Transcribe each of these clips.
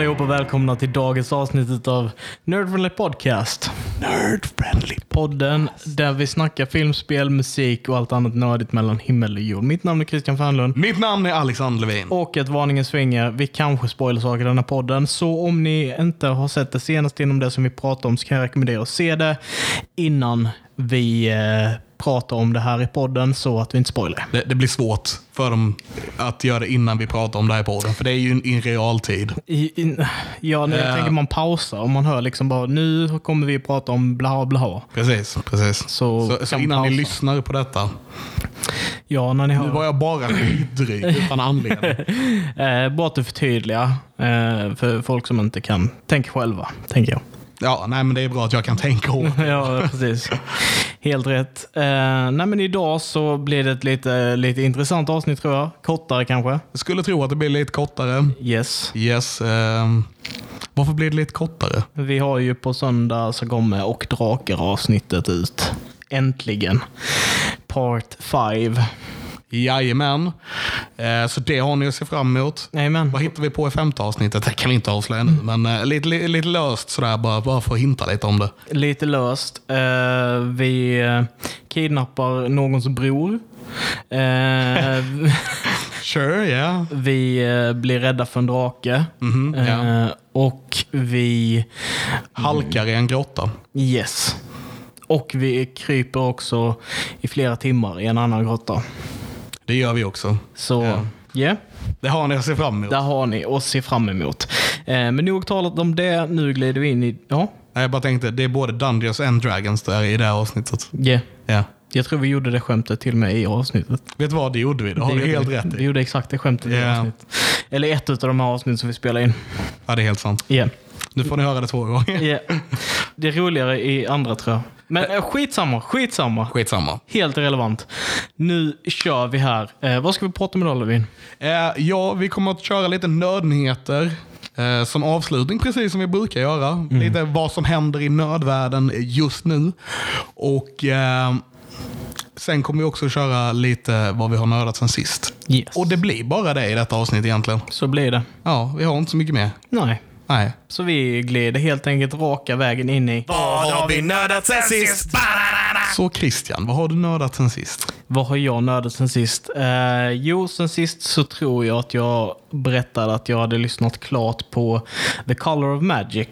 Allihopa välkomna till dagens avsnitt av Nerdfriendly Podcast. Nerdfriendly. Podden där vi snackar filmspel, musik och allt annat nördigt mellan himmel och jord. Mitt namn är Christian Fernlund. Mitt namn är Alexander Levin. Och ett varningens finger, vi kanske spoilar saker i den här podden. Så om ni inte har sett det senaste inom det som vi pratar om så kan jag rekommendera att se det innan vi eh, pratar om det här i podden så att vi inte spoilar. Det, det blir svårt för dem att göra det innan vi pratar om det här i podden, för det är ju i realtid. I, in, ja, när jag Ja. tänker man pausar och man hör liksom bara nu kommer vi prata om bla bla. Precis, precis. Så, Så, så innan ni pausa. lyssnar på detta. Ja, när ni Nu hör. var jag bara skitdryg utan anledning. Eh, bara att förtydliga eh, för folk som inte kan tänka själva, tänker jag. Ja, nej men det är bra att jag kan tänka om. ja, precis. Helt rätt. Eh, nej, men idag så blir det ett lite, lite intressant avsnitt tror jag. Kortare kanske. Jag skulle tro att det blir lite kortare. Yes. Yes. ehm, varför blir det lite kortare? Vi har ju på söndag så kommer Och Drakar avsnittet ut. Äntligen. Part 5. Jajamän. Eh, så det har ni att se fram emot. Jajamän. Vad hittar vi på i femte avsnittet? Det kan vi inte avslöja nu, men eh, lite, lite, lite löst sådär bara, bara för att hinta lite om det. Lite löst. Eh, vi eh, kidnappar någons bror. Sure, yeah. vi blir rädda för en drake. Mhm, ja. Eh, och vi... Halkar i en grotta. Yes. Och vi kryper också i flera timmar i en annan grotta. Det gör vi också. Så, Ja. yeah. Det har ni att se fram emot. Där har ni oss se fram emot. Eh, men nog talat om det. Nu glider vi in i... Ja, Jag bara tänkte, det är både Dungeons and Dragons där i det här avsnittet. yeah. Ja. Jag tror vi gjorde det skämtet till och med i avsnittet. Vet du vad, det gjorde vi. Det har Det du helt vi. rätt Vi i. gjorde exakt det skämtet i Ja. avsnitt. Eller ett av de här avsnitten som vi spelar in. Ja, det är helt sant. Yeah. Nu får ni höra det två gånger. Yeah. Det är roligare i andra tror jag. Men eh, skitsamma, skitsamma. Skitsamma. Helt irrelevant. Nu kör vi här. Eh, vad ska vi prata om idag Levin? Eh, ja, vi kommer att köra lite nördnyheter eh, som avslutning, precis som vi brukar göra. Lite vad som händer i nördvärlden just nu. Och eh, sen kommer vi också köra lite vad vi har nördat sen sist. Yes. Och det blir bara det i detta avsnitt egentligen. Så blir det. Ja, vi har inte så mycket mer. Nej. Nej. Så vi glider helt enkelt raka vägen in i Vad har vi nördat sen sist? Så Christian, vad har du nördat sen sist? vad har jag nördat sen sist? Eh, jo, sen sist så tror jag att jag berättade att jag hade lyssnat klart på The Color of Magic.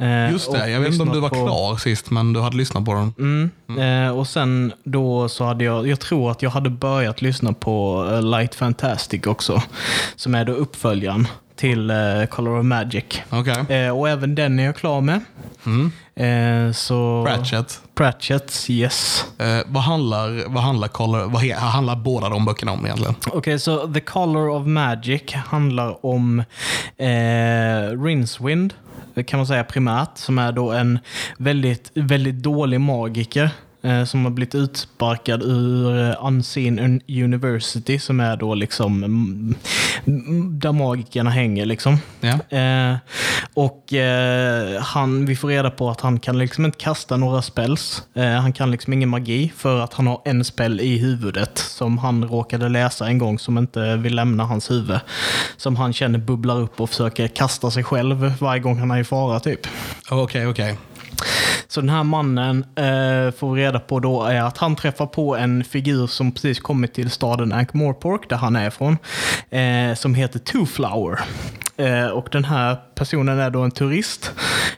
Eh, Just det, jag vet inte om du var på- klar sist, men du hade lyssnat på den. Mm. Eh, och sen då så hade jag, jag tror att jag hade börjat lyssna på eh, Light Fantastic också. Som är då uppföljaren till eh, Color of Magic. Okej. Eh, och även den är jag klar med. Mm. Eh, så... Pratchett. Pratchett, yes. Eh, vad handlar, vad handlar, Color, vad he, handlar båda de böckerna om egentligen? Okej, så The Color of Magic handlar om eh, Rincewind, kan man säga primärt, som är då en väldigt, väldigt dålig magiker som har blivit utsparkad ur eh, Unseen University, som är då liksom mm, mm, där magikerna hänger liksom. Ja. Eh, och eh, han, vi får reda på att han kan liksom inte kasta några spells. Eh, han kan liksom ingen magi för att han har en spell i huvudet som han råkade läsa en gång som inte vill lämna hans huvud. Som han känner bubblar upp och försöker kasta sig själv varje gång han är i fara typ. Okej, okej. Så den här mannen eh, får vi reda på då är att han träffar på en figur som precis kommit till staden Ankh-Morpork, där han är ifrån, eh, som heter Two Flower. Eh, och den här personen är då en turist,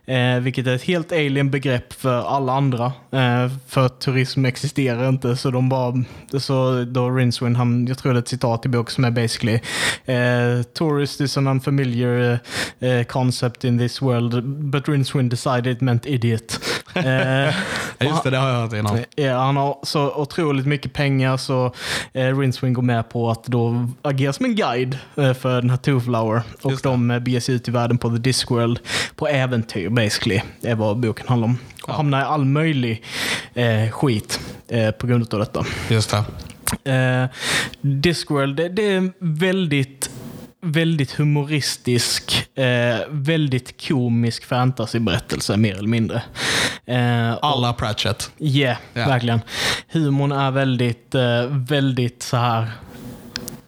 eh, vilket är ett helt alien begrepp för alla andra. Eh, för turism existerar inte, så de bara, så då Rincewind, han, jag tror det är ett citat i bok som är basically Tourist is an unfamiliar concept in this world, but Rincewind decided it meant idiot. Just det, det har jag hört innan. Ja, han har så otroligt mycket pengar så eh, Rincewind går med på att då agera som en guide för den här Two-Flower. Och Just det. De beger sig ut i världen på The Discworld på äventyr basically. Det är vad boken handlar om. Och Ja. hamnar i all möjlig eh, skit eh, på grund av detta. Just det. Eh, Discworld, det, det är väldigt väldigt humoristisk, eh, väldigt komisk fantasyberättelse mer eller mindre. Eh, Alla Pratchett. Yeah, Ja. verkligen. Humorn är väldigt, eh, väldigt så här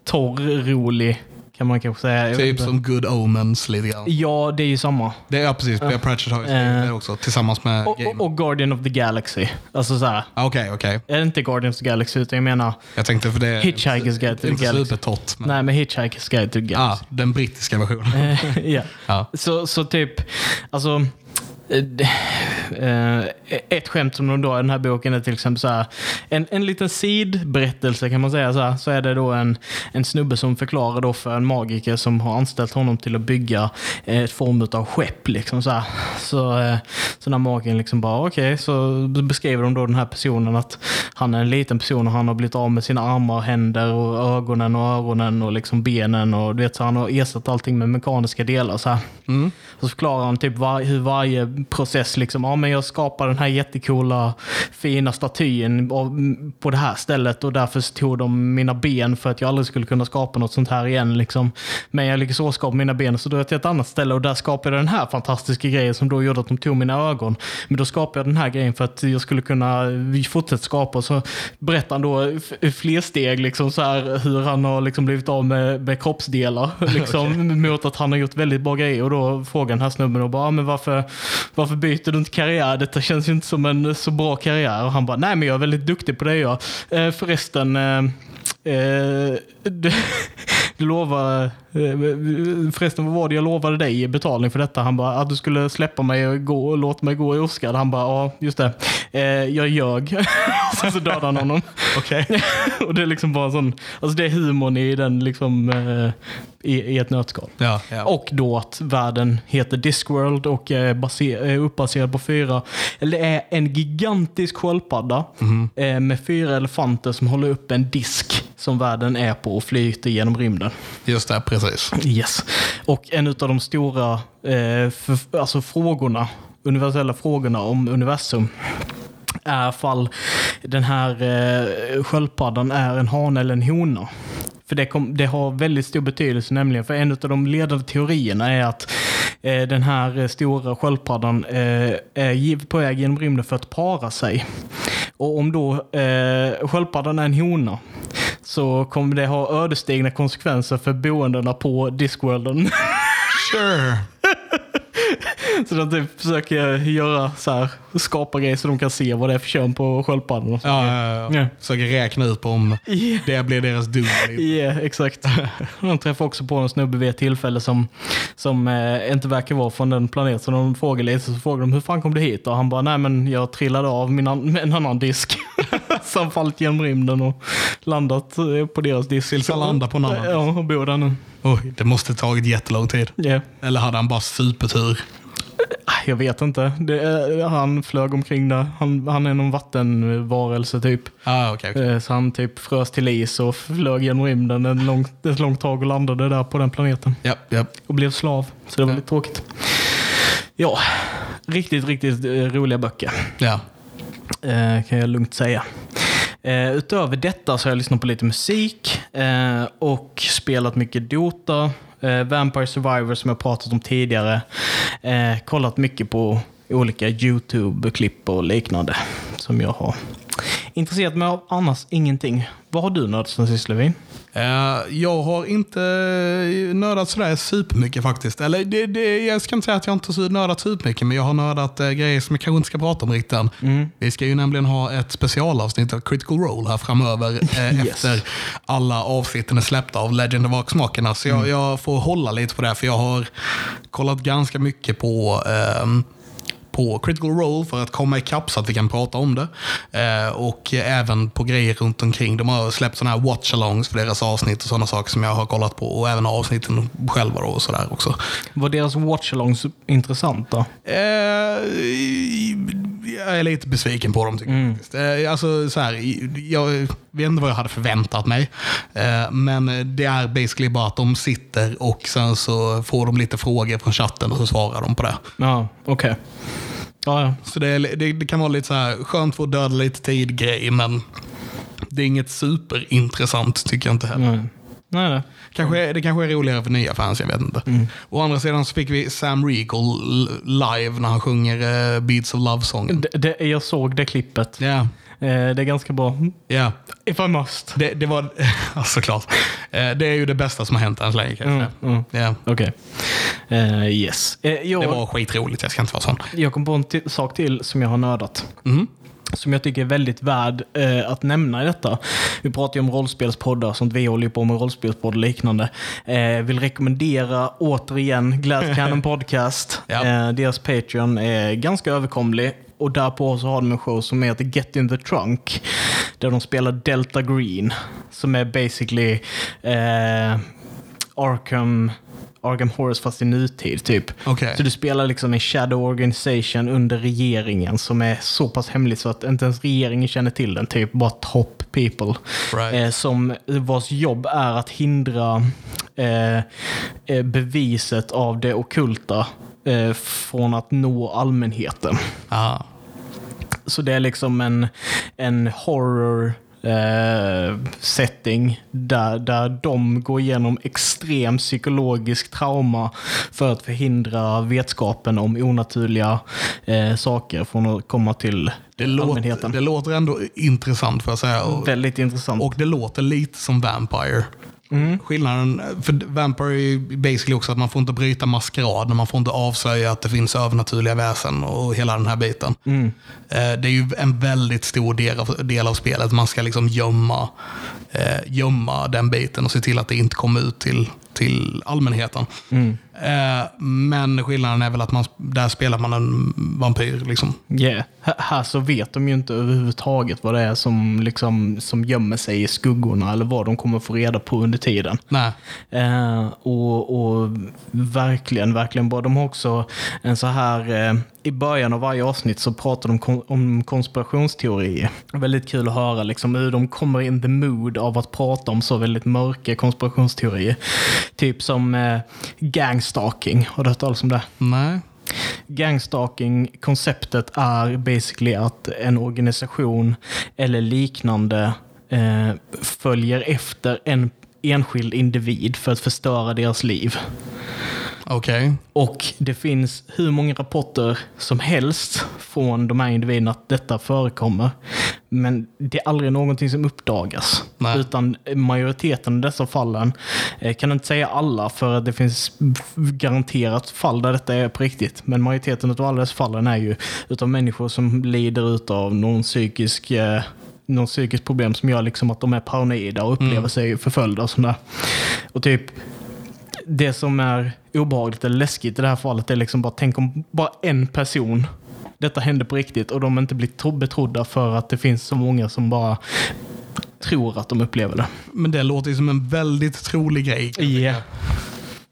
torr, rolig kan man kanske säga. Typ som Good Omens lite grann. Ja, det är ju samma. Det är ja, precis. Peter Pratchett har ju skrivit Eh. det också tillsammans med Och, Game. och, Guardian of the Galaxy. Alltså så här. Ah, Okej, okej. Är det inte Guardians of the Galaxy, utan jag menar Jag tänkte för det är Hitchhiker's Guide to the inte Galaxy. supertott. Men... Nej, men Hitchhiker's Guide to the Ah, Galaxy. den brittiska versionen. Eh, ja. Ja. Så, så typ, alltså... eh, eh, ett skämt som de då i den här boken är till exempel så här, en, en liten sidberättelse kan man säga. Så, här, så är det då en, en snubbe som förklarar då för en magiker som har anställt honom till att bygga eh, ett form av skepp. Liksom så, här. så, så när magikern liksom bara okej, så beskriver de då den här personen att han är en liten person och han har blivit av med sina armar och händer och ögonen och öronen och liksom benen och du vet så han har ersatt allting med mekaniska delar. Så. Mm. Så förklarar han typ var, hur varje process, liksom, ja men jag skapar den här jättekola fina statyn av, på det här stället och därför tog de mina ben för att jag aldrig skulle kunna skapa något sånt här igen. Liksom. Men jag lyckades så skapa mina ben så då är jag till ett annat ställe och där skapade jag den här fantastiska grejen som då gjorde att de tog mina ögon. Men då skapade jag den här grejen för att jag skulle kunna fortsätta skapa. Så berättar han då fler steg, liksom, så här, hur han har liksom blivit av med, med kroppsdelar. Liksom, Mot att han har gjort väldigt bra grejer. Och då frågar den här snubben och bara, "Ah, men varför, varför byter du inte karriär? Detta känns ju inte som en så bra karriär. Och han bara, nej men jag är väldigt duktig på det jag. Eh, förresten, eh, eh, du, du lovar, eh, förresten vad var det jag lovade dig i betalning för detta? Han bara, att du skulle släppa mig och gå och låta mig gå i oskad. Han bara, ja just det, eh, jag ljög. Sen så dödade han honom. Okej. och det är liksom bara sån, alltså det är humorn i den liksom, eh, i, i ett nötskal. Ja, ja. Och då att världen heter Discworld och är, baser, är uppbaserad på fyra, eller det är en gigantisk sköldpadda eh, med fyra elefanter som håller upp en disk som världen är på och flyter genom rymden. Just det, precis. Yes. Och en av de stora eh, f- alltså frågorna, universella frågorna om universum är fall den här eh, sköldpaddan är en hane eller en hona. För det, kom, det har väldigt stor betydelse nämligen, för en av de ledande teorierna är att den här eh, stora sköldpaddan eh, är på väg genom rymden för att para sig. Och om då eh, sköldpaddan är en hona så kommer det ha ödesdigra konsekvenser för boendena på Discworlden. Sure. så de typ försöker göra så här, skapa grejer så de kan se vad det är för kön på sköldpaddan. Ja, ja, ja. Ja. Försöker räkna ut på om Yeah. det blir deras doom. Ja, exakt. De träffar också på en snubbe vid ett tillfälle som, som eh, inte verkar vara från den planet. Så de frågar lite, så frågar de hur fan kom du hit? Och han bara, nej men jag trillade av min an- med en annan disk. så han fallit genom rymden och landat eh, på deras disk. Tills han landar på en annan Ja, och bor där nu. Oj, det måste tagit jättelång tid. Ja. Eller hade han bara supertur? Jag vet inte. Det, han flög omkring där. Han, han är någon vattenvarelse typ. Ah, okay, okay. Eh, Så han typ frös till is och flög genom rymden en lång, ett långt tag och landade där på den planeten. Ja, ja. Och blev slav. Så det var Ja. lite tråkigt. Ja, riktigt, riktigt eh, roliga böcker. ja. Eh, kan jag lugnt säga. Eh, utöver detta så har jag lyssnat på lite musik eh, och spelat mycket Dota, eh, Vampire Survivor som jag pratat om tidigare. Eh, kollat mycket på olika YouTube-klipp och liknande som jag har intresserat mig av. Annars ingenting. Vad har du nördat sen sist Levin? Eh, jag har inte nördat sådär supermycket faktiskt. Eller det, det, jag ska inte säga att jag inte har nördat supermycket, men jag har nördat eh, grejer som jag kanske inte ska prata om riktigt än. Vi ska ju nämligen ha ett specialavsnitt av Critical Role här framöver eh, Yes. efter alla avsnitten är släppta av Legend of Ark-smakerna. Så jag, jag får hålla lite på det, för jag har kollat ganska mycket på ehm, på Critical Role för att komma ikapp så att vi kan prata om det. Eh, och även på grejer runt omkring. De har släppt sådana här watch-alongs för deras avsnitt och sådana saker som jag har kollat på. Och även avsnitten själva då och sådär också. Var deras watchalongs intressanta? Eh, jag är lite besviken på dem tycker Mm. jag. faktiskt. Eh, Alltså, så här, jag vet inte vad jag hade förväntat mig. Eh, Men det är basically bara att de sitter och sen så får de lite frågor från chatten och så svarar de på det. Ja, okej. Ja, ja. Så det, är, det, det kan vara lite så här skönt för att döda lite tid-grej, men det är inget superintressant tycker jag inte heller. Nej. Nej, nej. Kanske, det kanske är roligare för nya fans, jag vet inte. Å andra sidan så fick vi Sam Regal l- live när han sjunger uh, Beats of Love-sången. Jag såg det klippet. Eh, det är ganska bra. ja. If I must. Det, det var, ja, såklart. Eh, Det är ju det bästa som har hänt än så länge kan jag Mm, mm. Ja. Okej. Eh, yes. Eh, jag, Det var skitroligt, jag ska inte vara sån. jag kom på en sak till som jag har nördat. Mhm. Som jag tycker är väldigt värd eh, att nämna i detta. Vi pratar ju om rollspelspoddar, sånt vi håller på med rollspelspodd och liknande. Eh, vill rekommendera återigen Glad Cannon Podcast. Ja. eh, deras Patreon är ganska överkomlig. Och därpå så har de en show som heter Get in the Trunk. Där de spelar Delta Green. Som är basically eh, Arkham, Arkham Horrors fast i nutid typ. Okej. Så du spelar liksom en shadow organisation under regeringen som är så pass hemlig så att inte ens regeringen känner till den. Typ bara top people. Right. Eh, som vars jobb är att hindra eh, eh, beviset av det okulta eh, från att nå allmänheten. Ja. Så det är liksom en, en horror eh, setting där, där de går igenom extrem psykologisk trauma för att förhindra vetskapen om onaturliga eh, saker från att komma till Det, låter, allmänheten. det låter ändå intressant får jag säga. Väldigt intressant. och det låter lite som Vampire. Skillnaden, för Vampire är ju basically också att man får inte bryta maskeraden, man får inte avslöja att det finns övernaturliga väsen och hela den här biten. Mm. Eh, Det är ju en väldigt stor del av, del av spelet. Man ska liksom gömma, eh, gömma den biten och se till att det inte kommer ut till, till allmänheten. Mm. Eh, Men skillnaden är väl att man, där spelar man en vampyr. Liksom. Yeah. Här så vet de ju inte överhuvudtaget vad det är som, liksom, som gömmer sig i skuggorna eller vad de kommer få reda på under tiden. Nej. Eh, och, och verkligen, verkligen bra. De har också en så här, eh, i början av varje avsnitt så pratar de om konspirationsteorier. Väldigt kul att höra liksom, hur de kommer in the mood av att prata om så väldigt mörka konspirationsteorier. Typ som eh, gangstalking. Har du hört talas om det? Nej. Gangstalking-konceptet är basically att en organisation eller liknande eh, följer efter en enskild individ för att förstöra deras liv. Okej. Och det finns hur många rapporter som helst från de här individerna att detta förekommer. Men det är aldrig någonting som uppdagas. Nej. Utan majoriteten av dessa fallen, eh, kan inte säga alla för att det finns garanterat fall där detta är på riktigt. Men majoriteten av alla dessa fallen är ju utav människor som lider av någon psykisk eh, någon psykiskt problem som gör liksom att de är paranoida och upplever sig förföljda och sådär. Och typ det som är obehagligt eller läskigt i det här fallet är liksom bara tänk om bara en person detta hände på riktigt och de inte blir tro- betrodda för att det finns så många som bara tror att de upplever det. Men det låter ju som en väldigt trolig grej. Ja.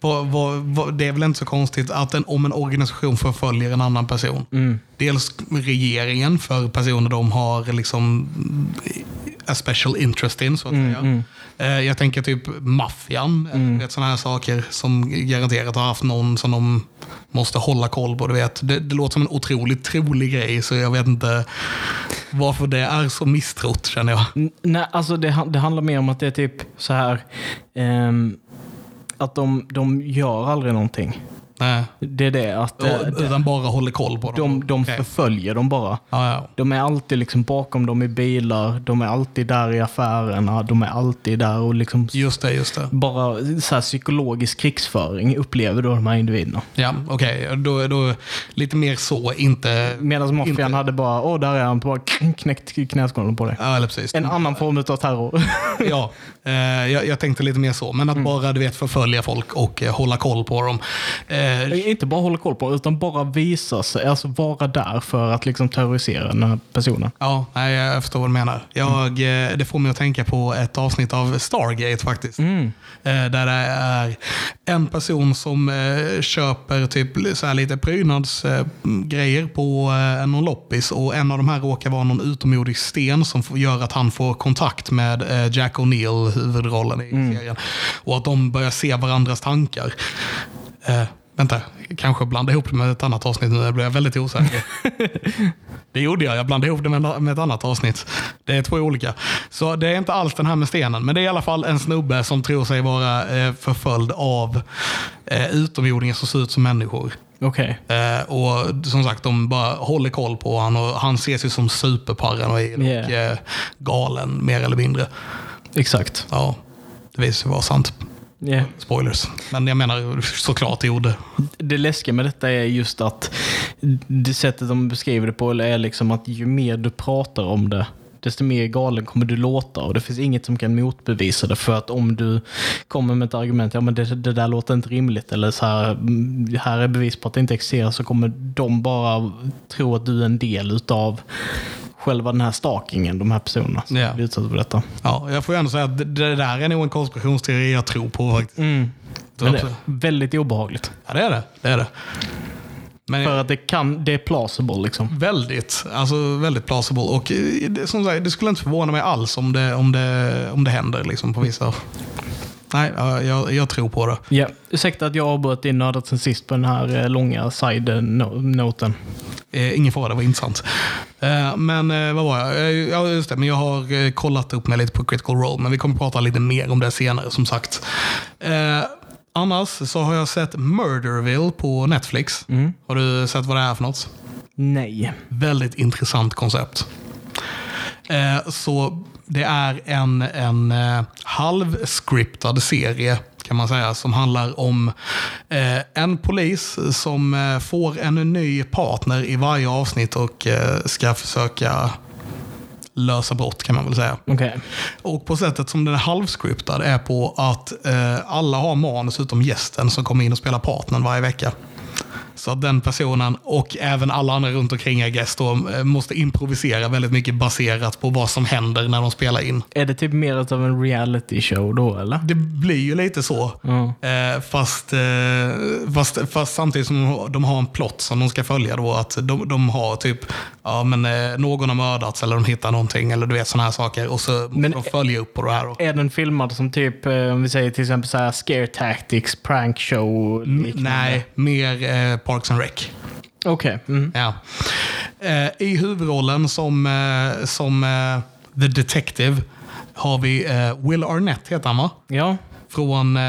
Vad, vad, vad, det är väl inte så konstigt att en, om en organisation förföljer en annan person. Mm. Dels regeringen för personer de har liksom a special interest in så att Mm, säga. Eh, Jag tänker typ maffian, mm. sådana här saker som garanterat har haft någon som de måste hålla koll på. Du vet. Det, det låter som en otroligt trolig grej så jag vet inte varför det är så misstrott känner jag. Nej, alltså det, det handlar mer om att det är typ så här ehm, att de, de gör aldrig någonting. Nej. Det är det att eh, Utan bara håller koll på dem. de, de Okej. förföljer dem bara. ja, ja. De är alltid liksom bakom dem i bilar, de är alltid där i affärerna, de är alltid där och liksom Just det, just det. bara så psykologisk krigsföring upplever då de här individerna. Ja, okej. Då, då lite mer så, inte... Medan maffian hade bara, åh där är han, bara knäckt knäskålen på dig. Ja, eller precis. En annan form av terror. Ja, eh, jag, jag tänkte lite mer så. Men att bara du vet, förfölja folk och eh, hålla koll på dem. Eh, Eh, Inte bara hålla koll på, utan bara visa sig, alltså vara där för att liksom terrorisera den här personen. Ja, nej, jag förstår vad du menar. Jag, eh, Det får mig att tänka på ett avsnitt av Stargate faktiskt. Mm. Eh, Där det är en person som eh, köper typ så här lite prydnadsgrejer på eh, någon loppis och en av de här råkar vara någon utomjordisk sten som gör att han får kontakt med eh, Jack O'Neill, huvudrollen i serien. Och att de börjar se varandras tankar. Vänta, kanske blandade ihop det med ett annat avsnitt nu. Jag blev väldigt osäker. det gjorde jag. Jag blandade ihop det med, ett annat avsnitt. Det är två olika. Så det är inte alls den här med stenen. Men det är i alla fall en snubbe som tror sig vara eh, förföljd av eh, utomjordingar som ser ut som människor. Okej. Eh, och som sagt, de bara håller koll på honom och han ses ju som superparanoid och Yeah. eh, galen mer eller mindre. Exakt. Ja, det visar sig vara sant. Yeah. Spoilers. Men jag menar såklart det gjorde. Det läskiga med detta är just att det sättet de beskriver det på är liksom att ju mer du pratar om det, desto mer galen kommer du låta. Och det finns inget som kan motbevisa det. För att om du kommer med ett argument, ja men det, det där låter inte rimligt, eller så här, mm, här är bevis på att det inte existerar, så kommer de bara tro att du är en del utav själva den här stalkingen, de här personerna som Ja. blir utsatta för detta. Ja, jag får ju ändå säga att det, där är nog en konspirationsteori jag tror på faktiskt. Men det är väldigt obehagligt. Ja, det är det. det, är det. Men För att det, kan, det är plausible liksom. väldigt, alltså väldigt plausible. Och eh, det, som sagt, det skulle inte förvåna mig alls om det, om det, om det händer liksom, på vissa... Nej, ja, jag, jag tror på det. Ja, ursäkta att jag avbröt din nördat sen sist på den här eh, långa side-noten. Eh, ingen fara, det var intressant. Eh, men eh, vad var jag? Eh, ja, just det. Men jag har eh, kollat upp mig lite på Critical Role, men vi kommer prata lite mer om det senare som sagt. Annars så har jag sett Murderville på Netflix. Har du sett vad det är för något? Nej. Väldigt intressant koncept. Eh, så det är en, en eh, halvscriptad serie kan man säga som handlar om eh, en polis som eh, får en ny partner i varje avsnitt och eh, ska försöka lösa brott kan man väl säga. Okej. Och på sättet som den är halvscriptad är på att eh, alla har manus utom gästen som kommer in och spelar partnern varje vecka. Så att den personen och även alla andra runt omkring då, eh, måste improvisera väldigt mycket baserat på vad som händer när de spelar in. Är det typ mer av en reality show då eller? Det blir ju lite så. Eh, fast, eh, fast, fast samtidigt som de har- en plott som de ska följa då. Att de, de har typ, ja men någon har mördats eller de hittar någonting eller du vet sådana här saker. Och så måste Men- de följa upp på det här. Då. Är den filmad som typ, om vi säger till exempel så här scare tactics, prank show? liknande? Nej, mer eh, Parks and Rec. Okej. Mm. Ja. Eh, I huvudrollen som, eh, som eh, The Detective har vi eh, Will Arnett, heter han va? Ja. Från eh,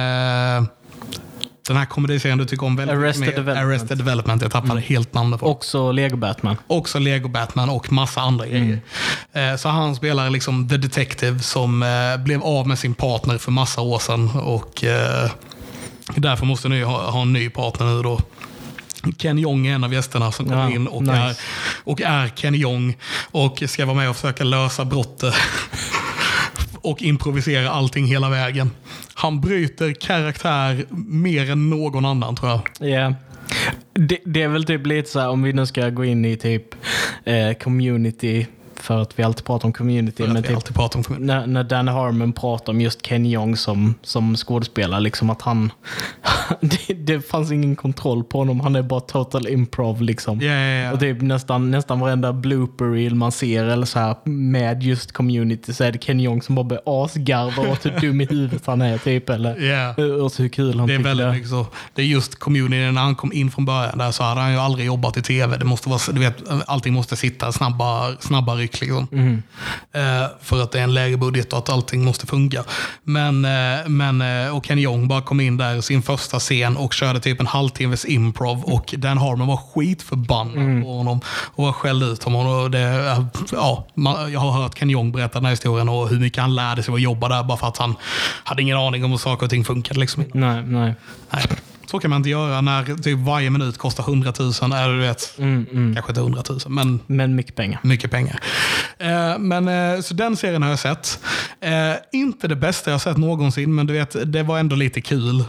den här komediserien du tycker om väldigt Arrested mycket. Development. Mm. Arrested Development. Jag tappade helt namnet på. Också Lego Batman. Också Lego Batman och massa andra grejer. Eh, Så han spelar liksom The Detective som blev av med sin partner för massa år sedan. Och därför måste nu ha, ha en ny partner nu då. Ken Jong är en av gästerna som kommer Ja, in och, nice. är, och är Ken Jong och ska vara med och försöka lösa brottet. och improvisera allting hela vägen. Han bryter karaktär mer än någon annan tror jag. Ja. Det, det är väl typ lite så här om vi nu ska gå in i typ eh, community, för att vi alltid pratar om community. För Men typ, alltid pratar om kommun. när, när Dan Harmon pratar om just Ken Jeong som, som skådespelare, liksom att han... det, det fanns ingen kontroll på honom, han är bara total improv liksom. Ja, ja, ja. Och typ nästan, nästan varenda blooper reel man ser eller så här med just community så är det Ken Jeong som bara blir asgarvar åt hur dum i huvudet han är typ. Eller Ja. åt hur kul han Det är tycker väldigt mycket så. Det är just community, när han kom in från början där så hade han ju aldrig jobbat i tv. Det måste vara, du vet, allting måste sitta snabba, snabba Liksom. Mm. Eh, för att det är en lägre budget och att allting måste funka. Men, eh, men eh, och Ken Jeong bara kom in där i sin första scen och körde typ en halvtimmes improv och Dan Harmon var skitförbannad Mm. på honom och var skälld ut honom. Och det, eh, ja, man, jag har hört Ken Jeong berätta den här historien och hur mycket han lärde sig att jobba där bara för att han hade ingen aning om hur saker och ting funkade. Liksom. Nej, nej. Nej, så kan man inte göra när typ varje minut kostar 100 000. Eller du vet, Mm, mm. kanske inte 100 000, men Men mycket pengar. mycket pengar. Eh, men, eh, så den serien har jag sett. Eh, inte det bästa jag har sett någonsin, men du vet, det var ändå lite kul.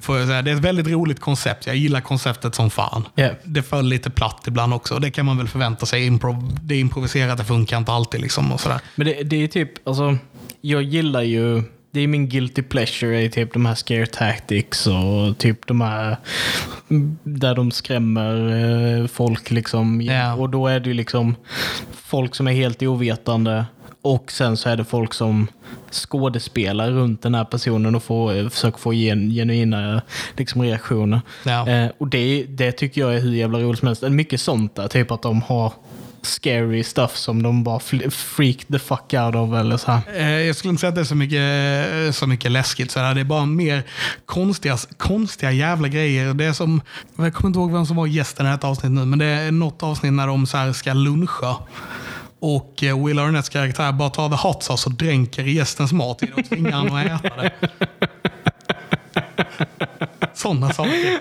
Får jag säga. Det är ett väldigt roligt koncept. Jag gillar konceptet som fan. Ja. Det föll lite platt ibland också. och Det kan man väl förvänta sig. Improv, det är improviserat, det funkar inte alltid. Liksom och sådär. Men det, det är typ, alltså, jag gillar ju, det är min guilty pleasure i typ de här scare tactics och typ de här där de skrämmer eh, folk liksom. Ja. Och då är det ju liksom folk som är helt ovetande och sen så är det folk som skådespelar runt den här personen och får, eh, försöker få gen, genuina liksom, reaktioner. Ja. Eh, och det, det tycker jag är hur jävla roligt som helst. Mycket sånt där, typ att de har scary stuff som de bara freak the fuck out of eller så här. Eh, Jag skulle inte säga att det är så mycket, så mycket läskigt. Sådär. Det är bara mer konstiga, konstiga jävla grejer. Det är som, jag kommer inte ihåg vem som var gästen i ett avsnitt nu, men det är något avsnitt när de så här ska luncha. Och eh, Will Arnetts karaktär bara tar the hot sauce och dränker i gästens mat i det och tvingar honom att äta det. Sådana saker.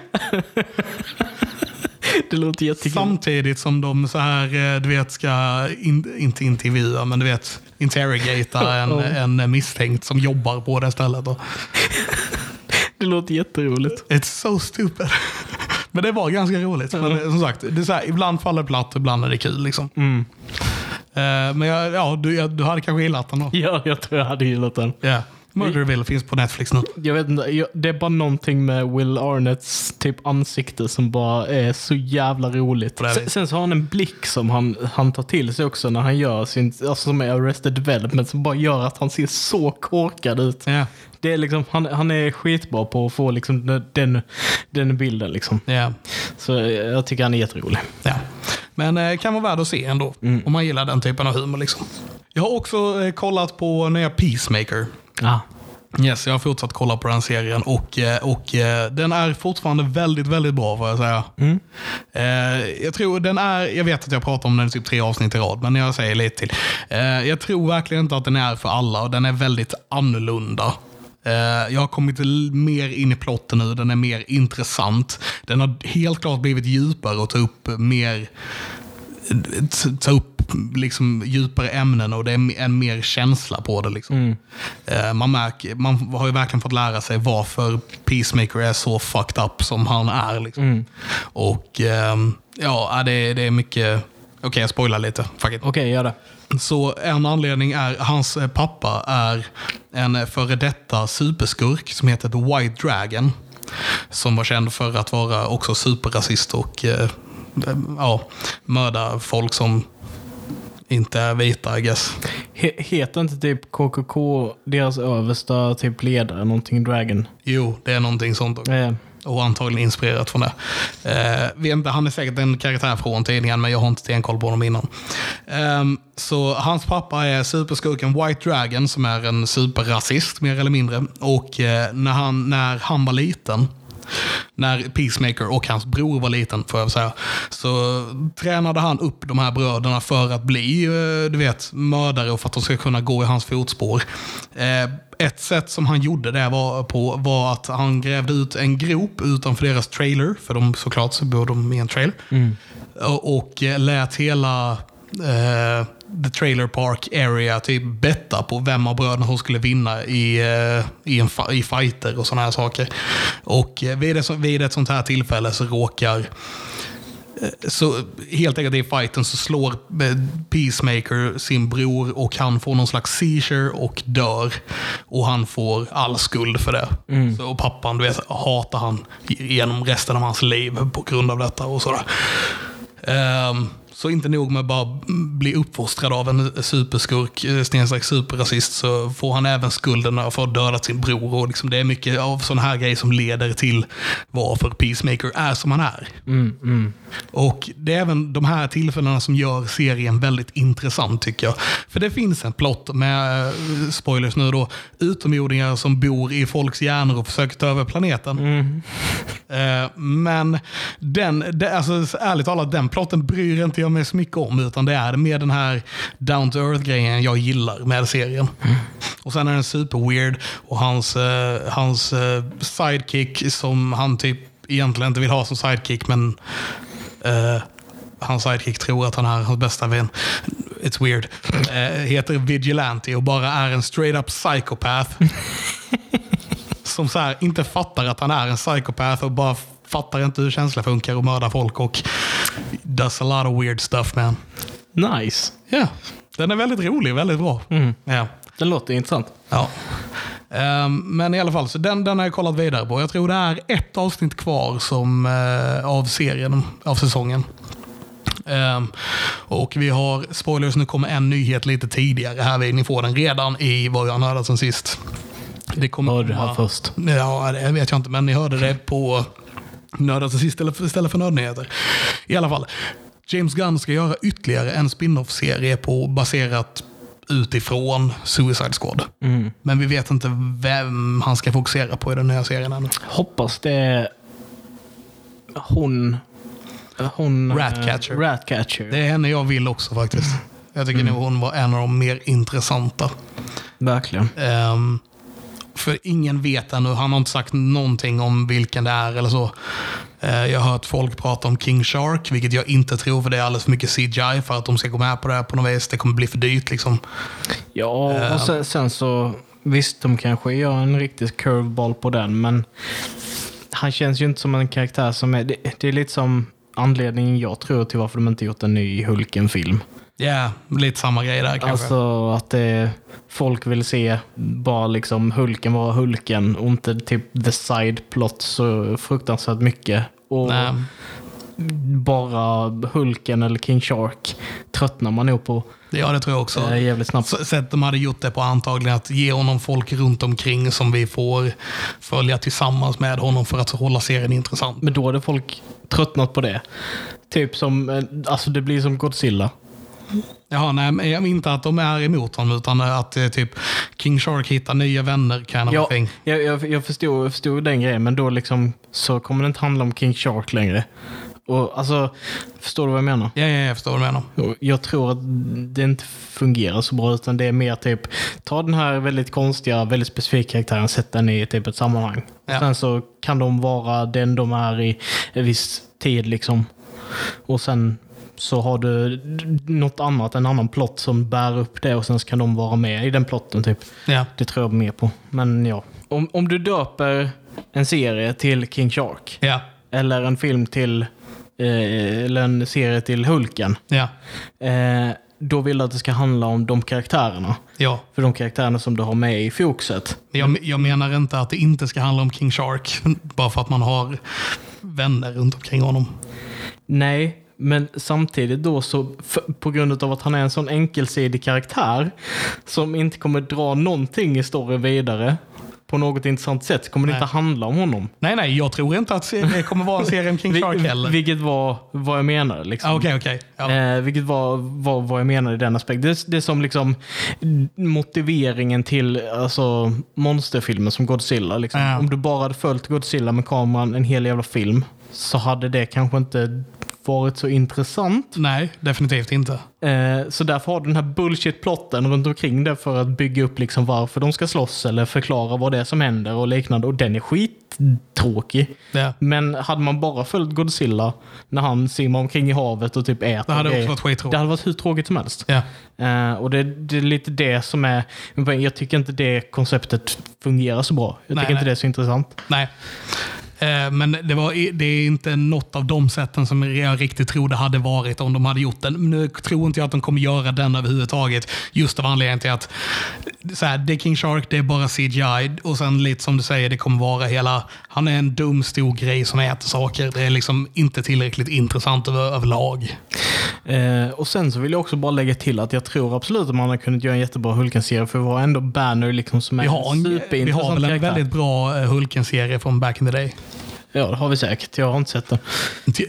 Det låter jättekul. Samtidigt som de så här, eh, du vet, ska, in, inte intervjua, men du vet, interrogata en, en misstänkt som jobbar på det stället. Det låter jätteroligt. It's so stupid. Men det var ganska roligt. Men eh, som sagt, det är så här, ibland faller det platt, ibland är det kul. Liksom. Eh, Men jag, ja, du, jag, du hade kanske gillat den då? Ja, jag tror jag hade gillat den. Yeah. Murderville finns på Netflix nu. Jag vet inte, jag, det är bara någonting med Will Arnetts typ ansikte som bara är så jävla roligt. Sen, sen så har han en blick som han, han tar till sig också när han gör sin, alltså som är Arrested Development, som bara gör att han ser så korkad ut. Ja. Det är liksom, han, han är skitbra på att få liksom den, den, den bilden. Liksom. Ja. Så jag tycker han är jätterolig. Ja. Men eh, kan vara värd att se ändå. Om man gillar den typen av humor. Liksom. Jag har också eh, kollat på nya Peacemaker. Ja. Yes, jag har fortsatt kolla på den serien och, eh, och eh, den är fortfarande väldigt, väldigt bra får jag säga. Eh, Jag tror den är, jag vet att jag pratar om den i typ tre avsnitt i rad, men jag säger lite till. Jag tror verkligen inte att den är för alla och den är väldigt annorlunda. Jag har kommit mer in i plotten nu, den är mer intressant. Den har helt klart blivit djupare och ta upp mer ta upp liksom djupare ämnen och det är en mer känsla på det. Liksom. Eh, Man, märker, man har ju verkligen fått lära sig varför Peacemaker är så fucked up som han är. Liksom. Och ehm, ja, det, är- det är mycket... Okej, jag spoilar lite. Okej, gör det. Så en anledning är hans eh, pappa är en före detta superskurk som heter The White Dragon. Som var känd för att vara också superrasist och eh, ja, mörda folk som inte är vita, I guess. He, heter inte typ KKK, deras översta typ ledare, någonting Dragon? Jo, det är någonting sånt. också. Eh, Och antagligen inspirerat från det. Eh, inte, han är säkert en karaktär från tidningen, men jag har inte stenkoll på honom innan. Ehm, så hans pappa är superskurken White Dragon, som är en superrasist, mer eller mindre. Och eh, när, han, när han var liten, när Peacemaker och hans bror var liten, får jag säga, så tränade han upp de här bröderna för att bli, eh, du vet, mördare och för att de ska kunna gå i hans fotspår. Eh, Ett sätt som han gjorde det var, på var att han grävde ut en grop utanför deras trailer, för de såklart så bor de i en trailer, och, och eh, lät hela eh, the trailer park area typ betta på vem av bröderna som skulle vinna i, eh, i, en, i fighter och sådana här saker. Och eh, vid, ett, vid ett sånt här tillfälle så råkar eh, så helt enkelt i fighten så slår Peacemaker sin bror och han får någon slags seizure och dör. Och han får all skuld för det. Så, och pappan, du vet, hatar han genom resten av hans liv på grund av detta och sådär. Ehm, så inte nog med bara bli uppfostrad av en superskurk, eh, snedstreck superrasist, så får han även skulden för att ha dödat sin bror. Och liksom det är mycket av sådana här grejer som leder till varför Peacemaker är som han är. Och det är även de här tillfällena som gör serien väldigt intressant tycker jag. För det finns en plott med, eh, spoilers nu då, utomjordingar som bor i folks hjärnor och försöker ta över planeten. Eh, Men den, det, alltså, ärligt talat, den plotten bryr inte jag mig så mycket om. Utan det är mer den här down to earth-grejen jag gillar med serien. Och sen är den super weird och hans, eh, hans eh, sidekick som han typ egentligen inte vill ha som sidekick men eh, hans sidekick tror att han är hans bästa vän. It's weird. Eh, heter Vigilante och bara är en straight up psychopath. som så här, inte fattar att han är en psykopat och bara fattar inte hur känslor funkar och mördar folk och does a lot of weird stuff man. Nice. Ja, den är väldigt rolig, väldigt bra. Mm. Ja. Den låter intressant. Ja. Ehm, men i alla fall, så den, den har jag kollat vidare på. Jag tror det är ett avsnitt kvar som, eh, av serien, av säsongen. Ehm, och vi har, spoilers, nu kommer en nyhet lite tidigare här. Ni får den redan i vad jag hört sen sist. Det kommer Hörde det här först. Ja, det vet jag inte, men ni hörde det på Nördat till sist istället för, istället för Nördnyheter. I alla fall, James Gunn ska göra ytterligare en spin-off-serie på baserat utifrån Suicide Squad. Mm. Men vi vet inte vem han ska fokusera på i den nya serien ännu. Hoppas det är hon... hon eh, Ratcatcher. Ratcatcher. Det är henne jag vill också faktiskt. Jag tycker nog hon var en av de mer intressanta. Verkligen. Ehm, för ingen vet ännu. Han har inte sagt någonting om vilken det är eller så. Eh, jag har hört folk prata om King Shark, vilket jag inte tror för det är alldeles för mycket CGI för att de ska gå med på det här på något vis. Det kommer bli för dyrt liksom. Ja, Eh. och sen, sen så... Visst, de kanske gör en riktig curveball på den, men han känns ju inte som en karaktär som är... Det, det är lite som anledningen jag tror till varför de inte gjort en ny Hulken-film. Ja, lite samma grej där kanske. Alltså att det, folk vill se bara liksom Hulken vara Hulken och inte typ the side plot så fruktansvärt mycket. Och Nej. bara Hulken eller King Shark tröttnar man nog på Ja, det tror jag också. eh, jävligt snabbt. Sätt de hade gjort det på antagligen att ge honom folk runt omkring som vi får följa tillsammans med honom för att hålla serien intressant. Men då hade folk tröttnat på det. Typ som, eh, alltså det blir som Godzilla. Jaha, nej, men inte att de är emot honom utan att eh, typ King Shark hittar nya vänner kind of Ja, thing. jag, jag, jag, förstod, jag förstod den grejen, men då liksom så kommer det inte handla om King Shark längre. Och alltså, förstår du vad jag menar? Ja, ja, jag förstår vad du menar. Jag tror att det inte fungerar så bra, utan det är mer typ, ta den här väldigt konstiga, väldigt specifika karaktären, sätt den i typ ett sammanhang. Ja. Sen så kan de vara den de är i en viss tid liksom. Och sen så har du något annat, en annan plott som bär upp det och sen kan de vara med i den plotten typ. Ja. Det tror jag mer på. Men ja. Om, om du döper en serie till King Shark, Ja. eller en film till, eh, eller en serie till Hulken, Ja. eh, då vill du att det ska handla om de karaktärerna. Ja. För de karaktärerna som du har med i fokuset. Jag, jag menar inte att det inte ska handla om King Shark bara för att man har vänner runt omkring honom. Nej, men samtidigt då så på grund av att han är en sån enkelsidig karaktär som inte kommer dra någonting i storyn vidare på något intressant sätt kommer det Nej. inte handla om honom. Nej, nej, jag tror inte att det kommer vara en serie Vi- Shark heller. Vilket var vad jag menade. Liksom. Ah, Okej, okej. Ja. Eh, vilket var, var vad jag menade i den aspekten. Det, det är som liksom motiveringen till alltså, monsterfilmer som Godzilla. Liksom. Ja. Om du bara hade följt Godzilla med kameran en hel jävla film så hade det kanske inte varit så intressant. Nej, definitivt inte. Eh, så därför har du den här bullshit-plotten runt omkring det för att bygga upp liksom varför de ska slåss eller förklara vad det är som händer och liknande. Och den är skittråkig. Ja. Men hade man bara följt Godzilla när han simmar omkring i havet och typ äter Det hade också varit skittråkigt. Det hade varit hur tråkigt som helst. Ja. Eh, och det, det är lite det som är... Jag tycker inte det konceptet fungerar så bra. Jag Nej, tycker inte nej. det är så intressant. Nej. Eh, men det, var, det är inte något av de sätten som jag riktigt trodde hade varit om de hade gjort den. Nu tror inte jag att de kommer göra den överhuvudtaget. Just av anledningen till att så här, det är King Shark, det är bara CGI. Och sen lite som du säger, det kommer vara hela... Han är en dum stor grej som äter saker. Det är liksom inte tillräckligt intressant över, överlag. Eh, och sen så vill jag också bara lägga till att jag tror absolut att man hade kunnat göra en jättebra Hulken-serie för vi har ändå Banner liksom som är Vi har, en en, vi superintressant har väl en väldigt bra eh, Hulken-serie från back in the day. Ja, det har vi säkert. Jag har inte sett den.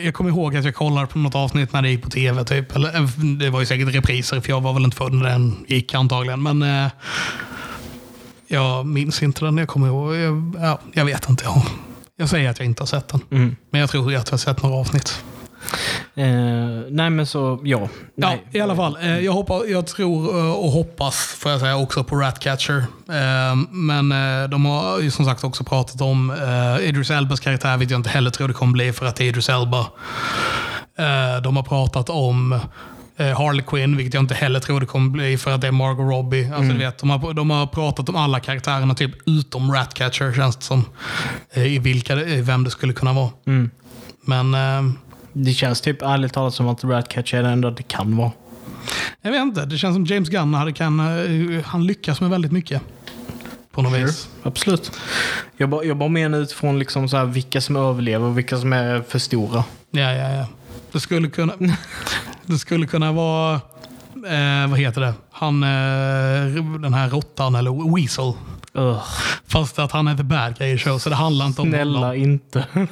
Jag kommer ihåg att jag kollade på något avsnitt när det gick på tv. Typ. Eller, eh, det var ju säkert repriser, för jag var väl inte född när den gick antagligen. Men eh, jag minns inte den. Jag kommer ihåg. Jag, ja, jag vet inte. Jag, jag säger att jag inte har sett den. Mm. Men jag tror att jag har sett några avsnitt. Eh, nej, men så ja. Ja, Nej. i alla fall. Eh, jag, hoppas, jag tror eh, och hoppas, får jag säga, också på Ratcatcher. Eh, men eh, de har ju som sagt också pratat om eh, Idris Elbas karaktär, vilket jag inte heller tror det kommer bli för att det är Idris Elba. De har pratat om Harley Quinn, vilket jag inte heller tror det kommer bli för att det är Margot Robbie. Alltså, Mm. du vet, de, har, de har pratat om alla karaktärerna typ utom Ratcatcher känns det som. I vilka, i vem det skulle kunna vara. Mm. Men Det känns typ ärligt talat som att Ratcatcher är det enda det kan vara. jag vet inte, det känns som James Gunn hade kan, eh, han lyckas med väldigt mycket. På något vis. Absolut. Jag bara, jag bara menar utifrån liksom så här vilka som överlever och vilka som är för stora. Ja, ja, ja. Det skulle kunna, det skulle kunna vara, eh, vad heter det, han, eh, den här råttan eller Weasel. Ugh. Fast att han är the bad guy i show, så det handlar inte om Snälla honom. inte.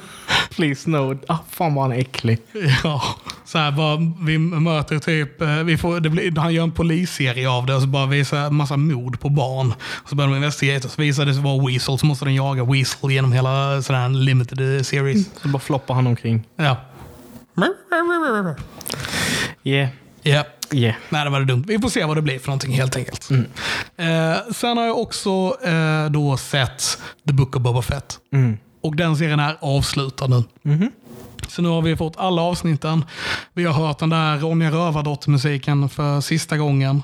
Please no. Ah, fan vad han är äcklig. Ja, så här bara, vi möter typ, eh, vi får, det blir, han gör en polisserie av det och så bara visar en massa mord på barn. Och så börjar de investigera och så visar det sig vara Weasel, så måste den jaga Weasel genom hela en limited series. Så bara floppar han omkring. Ja. Yeah. Ja. Yeah. Nej, det var det dumt. Vi får se vad det blir för någonting helt enkelt. Mm. Eh, sen har jag också eh, då sett The Book of Boba Fett. Mm. Och den serien är avslutad nu. Mhm. Så nu har vi fått alla avsnitten. Vi har hört den där Ronja Rövardotter-musiken för sista gången.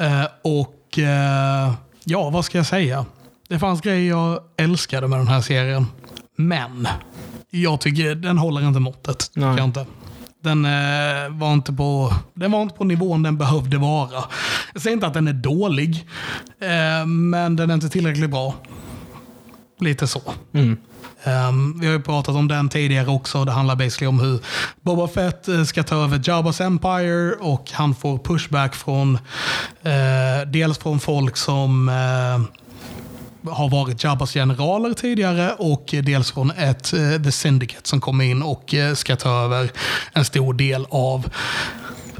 Eh, och eh, ja, vad ska jag säga? Det fanns grejer jag älskade med den här serien. Men jag tycker den håller inte måttet. Tycker inte. Den, eh, var inte på, den var inte på nivån den behövde vara. Jag säger inte att den är dålig, eh, men den är inte tillräckligt bra. Lite så. Mm. Um, vi har ju pratat om den tidigare också. Det handlar basically om hur Boba Fett eh, ska ta över Jabba's Empire och han får pushback från eh, dels från folk som eh, har varit Jabbas generaler tidigare och dels från ett eh, The Syndicate som kommer in och eh, ska ta över en stor del av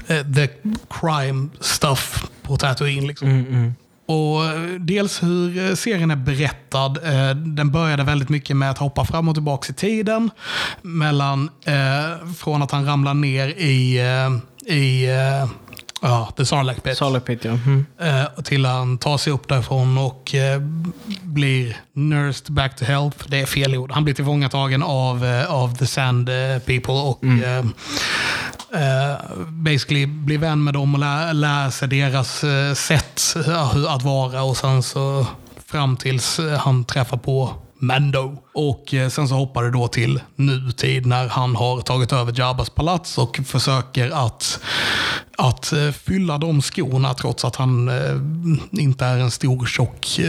eh, the crime stuff på Tatooine. Liksom. Mm, mm. Och eh, dels hur eh, serien är berättad. Eh, Den började väldigt mycket med att hoppa fram och tillbaka i tiden. Mellan, från att han ramlar ner i, i ja, The Sarlacc Pit. Salipit ja. Mm. Eh, till han tar sig upp därifrån och eh, blir nursed back to health. Det är fel ord. Han blir tillfångatagen av, eh, av the Sand eh, People och eh, eh, basically blir vän med dem och lär, lär sig deras sätt att vara och sen så fram tills han träffar på Mando. Och eh, sen så hoppar det då till nutid när han har tagit över Jabbas palats och försöker att, att eh, fylla de skorna trots att han eh, inte är en stor tjock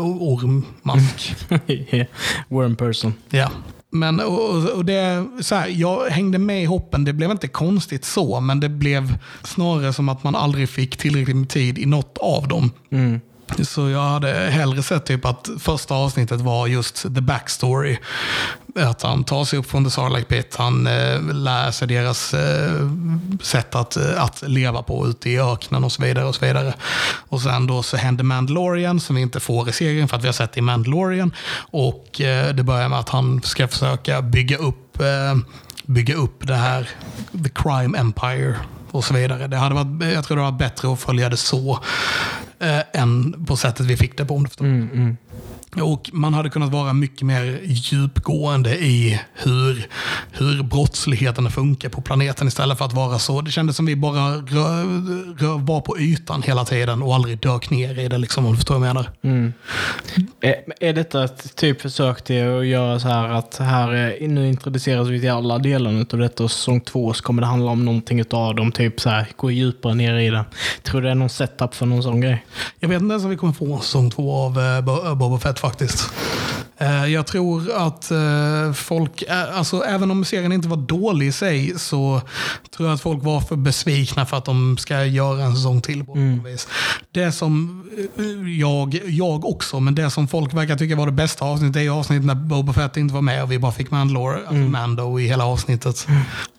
ormmask. Yeah. Worm person. Ja. Men och- och det, så här, jag hängde med i hoppen. Det blev inte konstigt så, men det blev snarare som att man aldrig fick tillräckligt med tid i något av dem. Mm. Så jag hade hellre sett typ att första avsnittet var just the backstory. Att han tar sig upp från The Sarlacc Pit, han eh, lär sig deras eh, sätt att, eh, att leva på ute i öknen och så vidare. Och så vidare. Och sen då så händer Mandalorian som vi inte får i serien för att vi har sett det i Mandalorian. Och eh, det börjar med att han ska försöka bygga upp, eh, bygga upp det här, the crime empire och så vidare. Det hade varit, jag tror det var bättre att följa det så eh, än på sättet vi fick det på. Om du. Mm, mm. Och man hade kunnat vara mycket mer djupgående i hur, hur brottsligheten funkar på planeten istället för att vara så. Det kändes som vi bara rör, rör, var på ytan hela tiden och aldrig dök ner i det, liksom, om du förstår vad jag menar. Mm. Är, är detta ett typ försök till att göra så här att här nu introduceras vi till alla delarna av detta och säsong två så kommer det handla om någonting av dem, typ så här, gå djupare ner i det. Tror du det är någon setup för någon sån grej? Jag vet inte ens om vi kommer få säsong två av eh, Bo- Boba Fett faktiskt. Eh, Jag tror att eh, folk, eh, alltså även om serien inte var dålig i sig, så tror jag att folk var för besvikna för att de ska göra en säsong till. På något vis. Det som jag, jag också, men det som folk verkar tycka var det bästa avsnittet är ju avsnittet när Boba Fett inte var med och vi bara fick Mandalore, alltså Mando i hela avsnittet.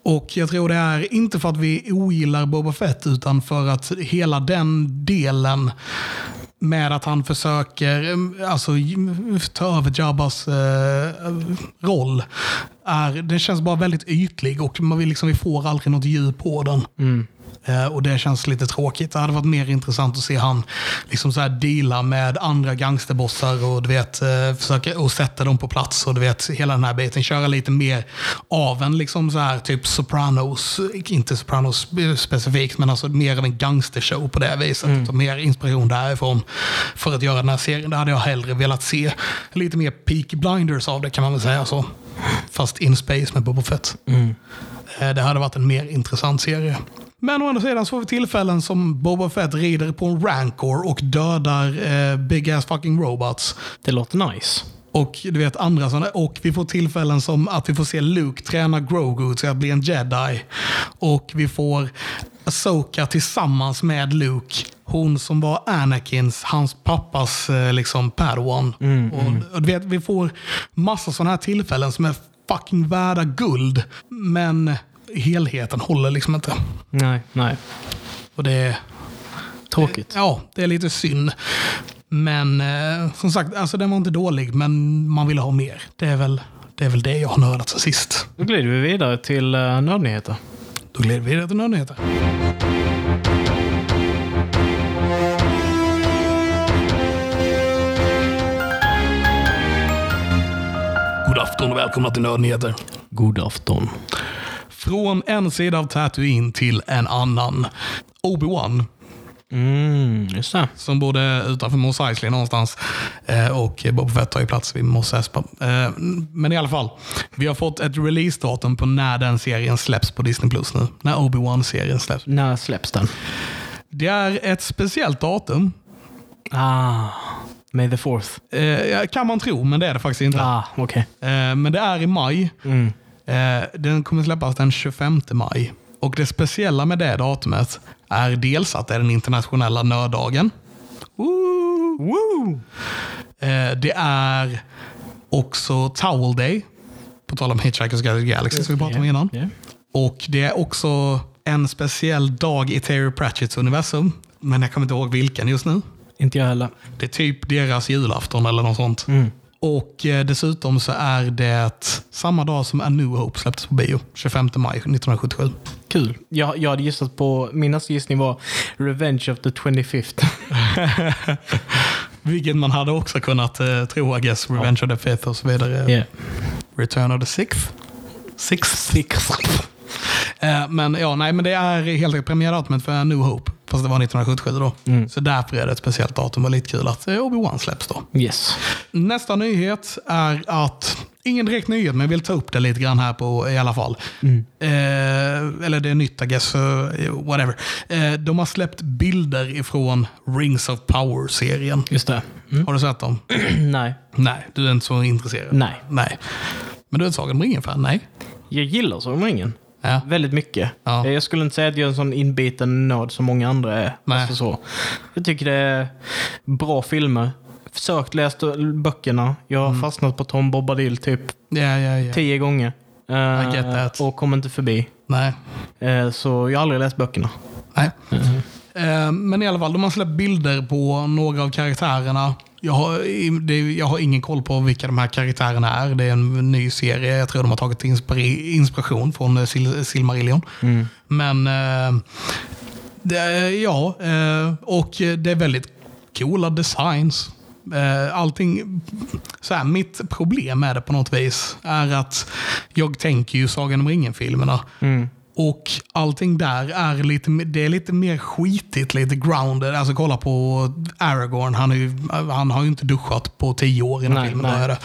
Och jag tror det är inte för att vi ogillar Boba Fett, utan för att hela den delen med att han försöker mm, alltså, ta över Jabbas eh, roll. Är, den känns bara väldigt ytlig och man vill liksom, vi får aldrig något djup på den. Mm. Eh, och det känns lite tråkigt. Det hade varit mer intressant att se han liksom så här deala med andra gangsterbossar och du vet, eh, försöka och sätta dem på plats. Och du vet, hela den här biten. Köra lite mer av en liksom så här, typ Sopranos. Inte Sopranos specifikt, men alltså mer av en gangstershow på det viset. Mm. Mer inspiration därifrån för att göra den här serien. Det hade jag hellre velat se. Lite mer peak blinders av det kan man väl säga så. Fast in space med Boba Fett. Mm. Det hade varit en mer intressant serie. Men å andra sidan så får vi tillfällen som Boba Fett rider på en Rancor och dödar eh, Big Ass Fucking Robots. Det låter nice. Och du vet andra sådana. Och vi får tillfällen som att vi får se Luke träna Grogu till att bli en jedi. Och vi får Asoka tillsammans med Luke. Hon som var Anakins, hans pappas eh, liksom padawan. Mm, och, mm. och, du vet, vi får massa sådana här tillfällen som är fucking värda guld. Men helheten håller liksom inte. Nej, nej. Och det är... Tråkigt. Ja, det är lite synd. Men eh, som sagt, alltså den var inte dålig, men man vill ha mer. Det är väl det, är väl det jag har nördat sen sist. Då glider vi vidare till uh, nördnyheter. Då glider vi vidare till nördnyheter. God afton och välkomna till Nördnyheter. God afton. Från en sida av Tatooine till en annan. Obi-Wan. Mm, just det. Som bodde utanför Mos Eisley någonstans. Eh, och Bob Fett tar ju plats vid Mos Espa. Eh, men i alla fall. Vi har fått ett releasedatum på när den serien släpps på Disney Plus nu. När Obi-Wan-serien släpps. När släpps den? Det är ett speciellt datum. Ah. May the fourth. Eh, kan man tro, men det är det faktiskt inte. Ah, okay. Eh, men det är i maj. Mm. Eh, den kommer släppas den 25 maj. Och det speciella med det datumet är dels att det är den internationella. Woo! Woo! Eh, det är också Towel Day. På tal om Hitchhiker's Guide to Galaxy som vi pratade om innan. Yeah. Och det är också en speciell dag i Terry Pratchetts universum. Men jag kommer inte ihåg vilken just nu. Inte jag heller. Det är typ deras julafton eller något sånt. Mm. Och eh, dessutom så är det samma dag som A New Hope släpptes på bio. 25 maj 1977. Kul. Jag, jag hade gissat på, min gissning var Revenge of the 25th. Vilket man hade också kunnat uh, tro, I guess. Revenge ja. of the 5th och så vidare. Yeah. Return of the 6th. Sixth. Sixth. Uh, men ja, nej, men det är helt enkelt premiärdatumet för New Hope. Fast det var 1977 då. Mm. Så därför är det ett speciellt datum och lite kul att eh, Obi-Wan släpps då. Yes. Nästa nyhet är att Ingen direkt nyhet, men jag vill ta upp det lite grann här på i alla fall. Mm. Eh, eller det är nytt, I guess. Uh, whatever. Eh, de har släppt bilder ifrån Rings of Power-serien. Just det. Mm. Har du sett dem? Nej. Nej, du är inte så intresserad? Nej. Nej. Men du är ett Sagan om ringen-fan? Nej. Jag gillar Sagan om ringen. Ja. Väldigt mycket. Ja. Jag skulle inte säga att jag är en sån inbiten nörd som många andra är. Nej. Alltså så. Jag tycker det är bra filmer. Försökt läsa böckerna. Jag har mm. fastnat på Tom Bobadil typ ja, ja, ja. tio gånger. Uh. Och kommer inte förbi. Nej. Uh, så jag har aldrig läst böckerna. Nej. Mm. Uh, men i alla fall, de har släppt bilder på några av karaktärerna. Jag har, det, jag har ingen koll på vilka de här karaktärerna är. Det är en ny serie. Jag tror de har tagit inspiration från eh, Sil Silmarillion. Mm. Men eh, det, ja, eh, och det är väldigt coola designs. Allting, så här, mitt problem med det på något vis är att jag tänker ju Sagan om ringen-filmerna. Mm. Och allting där är lite, det är lite mer skitigt, lite grounded. Alltså kolla på Aragorn, han, är ju, han har ju inte duschat på tio år innan nej, filmen började.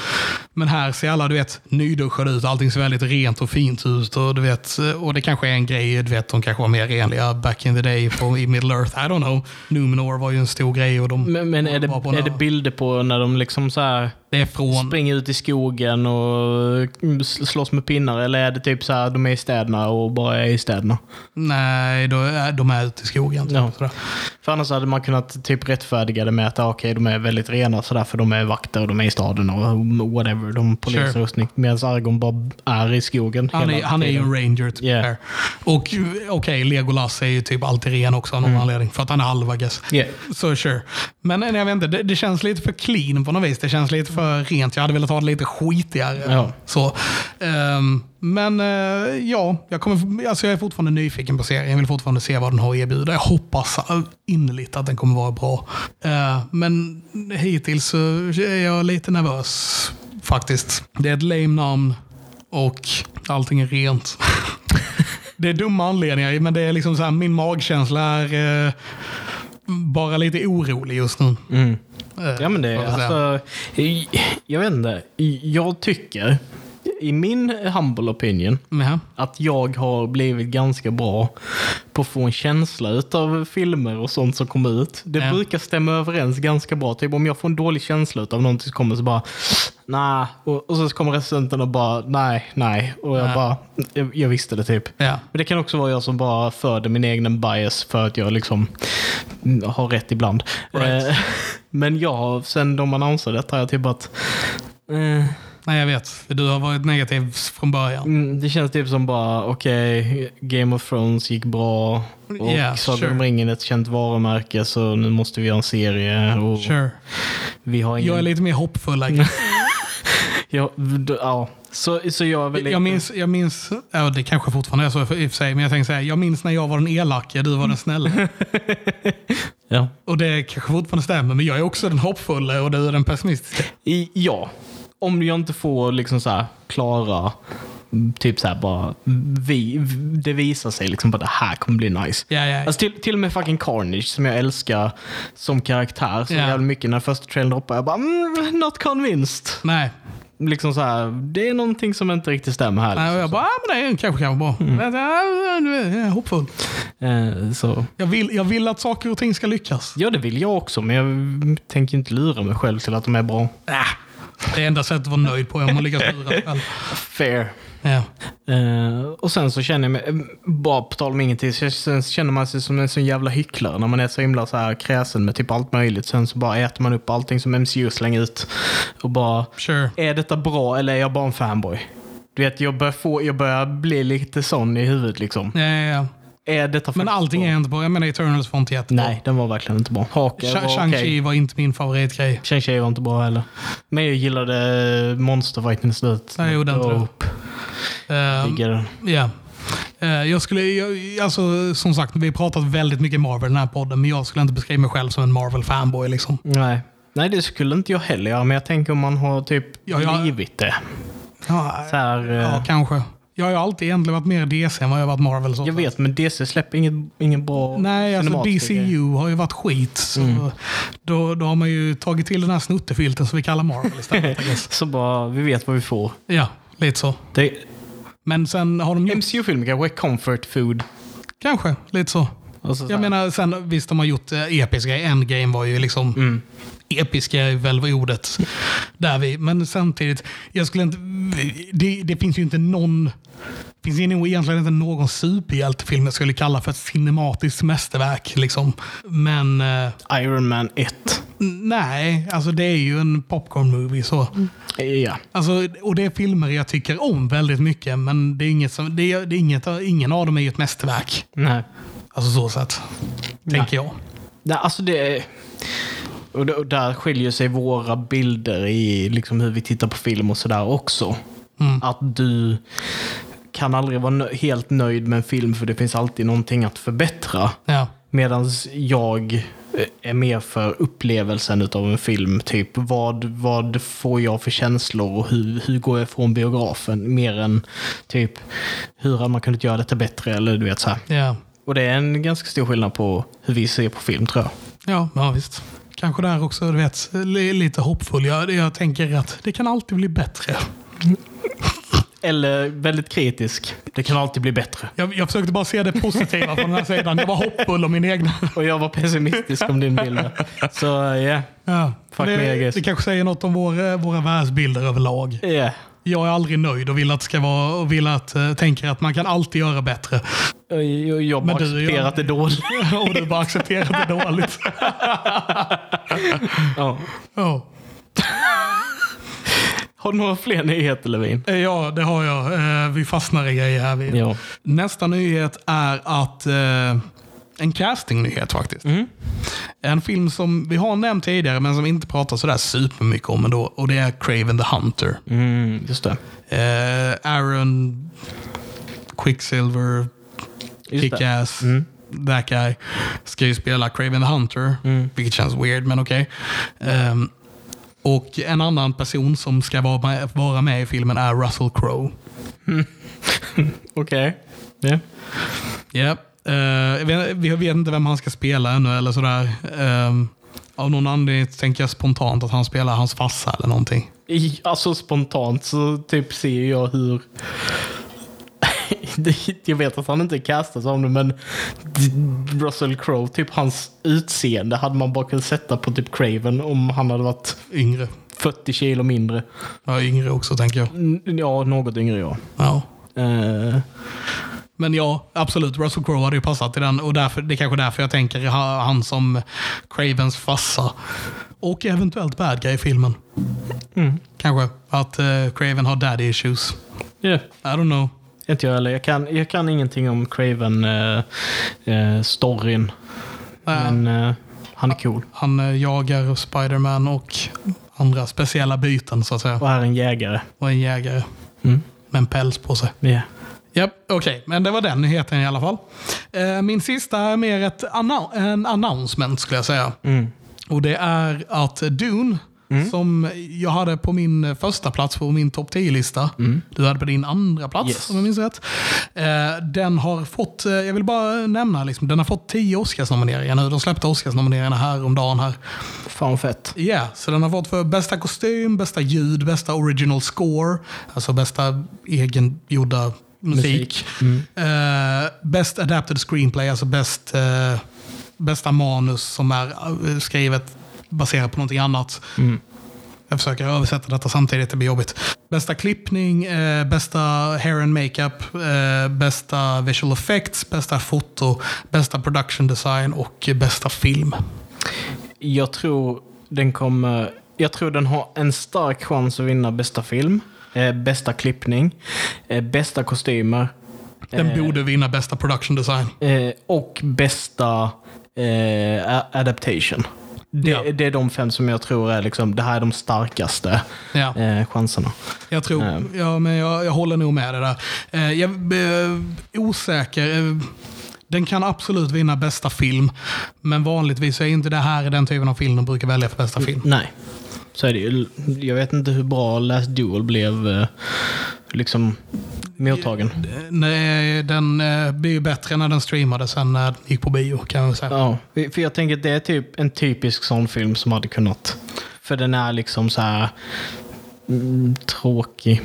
Men här ser alla du vet, nyduschade ut, allting ser väldigt rent och fint ut. Och, du vet, och det kanske är en grej, du vet, de kanske var mer renliga back in the day på, i Middle Earth. I don't know. Numenor var ju en stor grej. Och de men, men är, det, är det bilder på när de liksom så här det är från... Springer ut i skogen och slåss med pinnar? Eller är det typ så här, de är i städerna och bara är i städerna? Nej, de är, de är ute i skogen. Typ, ja. För annars hade man kunnat typ rättfärdiga det med att okay, de är väldigt rena sådär för de är vakter och de är i staden och whatever. De polisrustning. Sure. Medan Argon bara är i skogen Han, är, han är ju en ranger. Typ yeah. Och okej, okay, Legolas är ju typ alltid ren också av någon mm. anledning. För att han är guess. Yeah. Så sure. Men jag vet inte, det, det, känns lite för clean på något vis. Det känns lite för rent. Jag hade velat ha det lite skitigare. Ja. Så, um, Men eh, ja, jag, kommer, alltså jag är fortfarande nyfiken på serien. Jag vill fortfarande se vad den har att erbjuda. Jag hoppas innerligt att den kommer vara bra. Eh, men hittills så är jag lite nervös faktiskt. Det är ett lame namn och allting är rent. det är dumma anledningar, men det är liksom så här, min magkänsla är eh, bara lite orolig just nu. Mm. Ja, men det är jag alltså... i- Jag vet inte. Jag tycker, i min humble opinion, Ja. att jag har blivit ganska bra på att få en känsla av filmer och sånt som kommer ut. Det Ja. brukar stämma överens ganska bra. Typ om jag får en dålig känsla av någonting som kommer så bara nej. Och, och så kommer recensenten och bara nej, nej. Och jag Nej. bara, jag, jag visste det typ. Ja. Men det kan också vara jag som bara föder min egen bias för att jag liksom har rätt ibland. Right. Eh, Men jag, sen de annonserade detta, har jag typ att eh, Nej, jag vet. Du har varit negativ från början. Mm, Det känns typ som bara, okej, Game of Thrones gick bra. Och Yeah, Sagan sure. om ringen är ett känt varumärke så nu måste vi göra en serie. Och Sure. vi har ingen... Jag är lite mer hoppfull. Guess. ja, ja. Så, så jag väl. Jag minns, jag minns, ja, det kanske fortfarande är så i och för sig, men jag tänkte säga, jag minns när jag var den elaka, du var den snälla. Ja. Och det kanske fortfarande stämmer, men jag är också den hoppfulla och du är den pessimistiska. I, ja. Om jag inte får liksom så klara, typ så här bara, vi, det visar sig liksom att det här kommer bli nice. Ja, ja. Alltså till, till och med fucking Carnage som jag älskar som karaktär så Ja. jävla mycket. När första trailern droppade jag bara mm, not convinced. Nej, Liksom så här, det är någonting som inte riktigt stämmer här. Nej, Liksom. jag bara, ah, men det kanske kan vara bra. Mm. Ja, hoppfull. Eh, så. Jag vill, jag vill att saker och ting ska lyckas. Ja, det vill jag också, men jag tänker inte lura mig själv till att de är bra. Äh, det är enda sättet att vara nöjd på är om man lyckas lura sig själv. Fair. Ja. Eh, och sen så känner jag mig, eh, bara på tal om ingenting, så sen så känner man sig som en sån jävla hycklare när man är så himla så här kräsen med typ allt möjligt. Sen så bara äter man upp allting som MCU slänger ut. Och bara, Sure. är detta bra eller är jag bara en fanboy? Du vet, jag börjar, få, jag börjar bli lite sån i huvudet liksom. Ja, ja, ja. Är detta Men allting är inte bra. Jag menar Eternals var inte jättebra. Nej, den var verkligen inte bra. Hawkeye Sha- var Shang-Chi okej. var inte min favoritgrej. Shang-Chi var inte bra heller. Men jag gillade monsterfighten i slutet. Nej, jag. Dope. Eh, Diggar den. Ja. Eh, Jag skulle, jag, alltså, som sagt, vi har pratat väldigt mycket Marvel i den här podden, men jag skulle inte beskriva mig själv som en Marvel-fanboy. Liksom. Nej. Nej, det skulle inte jag heller göra, men jag tänker om man har typ Ja, jag- blivit det. Ja, Så här, eh, ja, kanske. Jag har ju alltid egentligen varit mer DC än vad jag har varit Marvel. Så jag vet, men DC släpper inget, ingen bra Nej, alltså. DCU har ju varit skit. Så Mm. då, då har man ju tagit till den här snuttefilten som vi kallar Marvel istället. Så bara, vi vet vad vi får. ja, lite så. Det, Men sen har de gjort, MCU-filmer kanske är comfort food. kanske, lite så. Så Jag här. menar, sen visst de har gjort eh, episka. Endgame var ju liksom Mm. Episka är väl ordet. Där vi, men samtidigt, jag skulle inte, det, det finns ju inte någon det finns nog egentligen inte någon superhjältefilm jag skulle kalla för ett cinematiskt mästerverk. Liksom. Men eh, Iron Man 1. nej, alltså det är ju en popcorn-movie. så. Ja. Alltså, och det är filmer jag tycker om väldigt mycket, men det är inget som, det är, det är inget, ingen av dem är ju ett mästerverk. Nej. Alltså så sett, tänker jag. Nej, alltså det är... Och där skiljer sig våra bilder i liksom hur vi tittar på film och sådär också. Mm. Att du kan aldrig vara helt nöjd med en film för det finns alltid någonting att förbättra. Ja. Medan jag eh, är mer för upplevelsen av en film. Typ vad, vad får jag för känslor och hur, hur går jag från biografen? Mer än typ hur hade man kunnat göra detta bättre? Eller du vet så här. Ja. Och det är en ganska stor skillnad på hur vi ser på film tror jag. Ja, ja visst. Kanske där också, du vet, li- lite hoppfull. Jag, jag tänker att det kan alltid bli bättre. Eller väldigt kritisk. Det kan alltid bli bättre. Jag, jag försökte bara se det positiva från den här sidan. Jag var hoppfull om min egna. Och jag var pessimistisk om din bild. Så ja, Ja. Fuck me, I det, guess. det kanske säger något om vår, våra världsbilder överlag. yeah. Jag är aldrig nöjd och vill att, ska vara, och vill att uh, tänker att man kan alltid göra bättre. Jag, jag Men bara du, accepterat jag- det dåligt. och du bara accepterar att det är dåligt. Ja. Ja. Har du några fler nyheter Levin? Eh, ja, det har jag. Eh, Vi fastnar i grejer här. Ja. Nästa nyhet är att eh, en castingnyhet faktiskt. Mm. En film som vi har nämnt tidigare men som vi inte pratar sådär supermycket om ändå. Och det är Craven the Hunter. Mm, just det. Eh, Aaron, Quicksilver. Kick-Ass, Mm. that guy, ska ju spela Craven the Hunter. Vilket känns weird, men okej. Ehm, och en annan person som ska vara med, vara med i filmen är Russell Crowe. Okej. Ja. Ja. eh, jag vet- vi vet inte vem han ska spela ännu eller sådär. Ehm, av någon anledning tänker jag spontant att han spelar hans farsa eller någonting. Alltså spontant så typ ser jag hur... Jag vet att han inte castas som det, men Russell Crowe, typ hans utseende hade man bara kunnat sätta på typ Craven om han hade varit Yngre. 40 kilo mindre. Ja, yngre också tänker jag. Ja, något yngre ja. Ja. Eh, Men ja, absolut. Russell Crowe hade ju passat i den och därför, det är kanske därför jag tänker ha- han som Cravens farsa. Och eventuellt bad guy i filmen. mm. Kanske. Att uh, Craven har daddy issues. Ja, I don't know. inte jag heller. Jag kan, jag kan ingenting om Craven-storyn. Eh, men eh, han är cool. Han eh, jagar Spiderman och andra speciella byten så att säga. Och är en jägare. Och en jägare Mm. med en päls på sig. Ja. Japp, okej. Men det var den nyheten i alla fall. Eh, min sista är mer ett annou- en announcement skulle jag säga. Mm. Och det är att Dune, som jag hade på min första plats på min topp 10-lista. Du hade på din andra plats Yes. om jag minns rätt. Eh, den har fått, eh, jag vill bara nämna, liksom, den har fått 10 Oscarsnomineringar nu. De släppte Oscarsnomineringarna häromdagen här. Fan fett. Ja, så den har fått för bästa kostym, bästa ljud, bästa original score, alltså bästa egengjorda musik. Eh, best adapted screenplay, alltså bäst, eh, bästa manus som är eh, skrivet baserat på någonting annat. Jag försöker översätta detta samtidigt, det blir jobbigt. Bästa klippning, eh, bästa hair and makeup, eh, bästa visual effects, bästa foto, bästa production design och bästa film. Jag tror den kommer... Jag tror den har en stark chans att vinna bästa film, eh, bästa klippning, eh, bästa kostymer Den Eh. borde vinna bästa production design. eh, och bästa eh, adaptation. Det, Ja. det är de fem som jag tror är liksom, det här är de starkaste Ja. eh, chanserna. Jag tror, Ehm. ja, men jag, jag håller nog med det där. Eh, jag är osäker. Eh, Den kan absolut vinna bästa film, men vanligtvis är inte det här den typen av film de brukar välja för bästa film. Nej, så är det ju. Jag vet inte hur bra Last Duel blev eh, liksom mottagen. Eh, Nej, den eh, blir ju bättre när den streamades än när den gick på bio kan man säga. Ja, för för jag tänker att det är typ en typisk sån film som hade kunnat. För den är liksom så här mm, tråkig.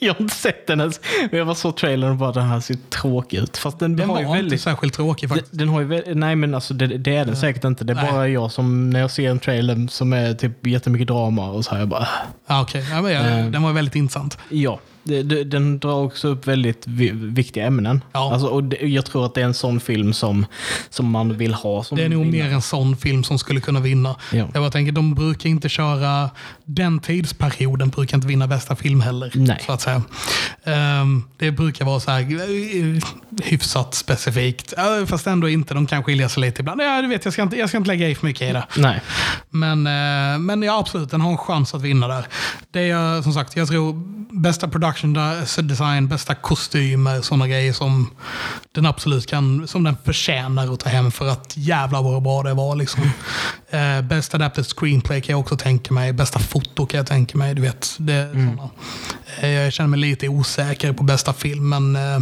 jag har inte sett den ens. Men jag var så trailern och bara den här ser tråkig ut. Fast den, Den har var ju inte väldigt... särskilt tråkig Den, faktiskt. den har ju nej men alltså det, det är den säkert inte. Det är Nej. bara jag som när jag ser en trailer som är typ jättemycket drama och så här jag bara Ja, okej. ja, men, Eh. Den var väldigt intressant. Ja, den drar också upp väldigt vi, viktiga ämnen. Ja. Alltså, och jag tror att det är en sån film som, som man vill ha. Som Det är nog vinnare. mer en sån film som skulle kunna vinna. Ja. Jag bara tänker, de brukar inte köra, den tidsperioden brukar inte vinna bästa film heller. Nej. Så att säga. Ehm, det brukar vara så här eh, hyfsat specifikt. Fast ändå inte, de kan skilja sig lite ibland. Ja, du vet, jag ska inte, jag ska inte lägga i för mycket i det. Nej. Men, eh, men ja, absolut, den har en chans att vinna där. Det är som sagt, jag tror bästa production design, bästa kostymer, sådana grejer som den absolut kan, som den förtjänar att ta hem för att jävla vad bra det var. Liksom. Eh, bästa adapted screenplay kan jag också tänka mig. Bästa foto kan jag tänka mig. Du vet, det, såna. eh, jag känner mig lite osäker på bästa film, men eh,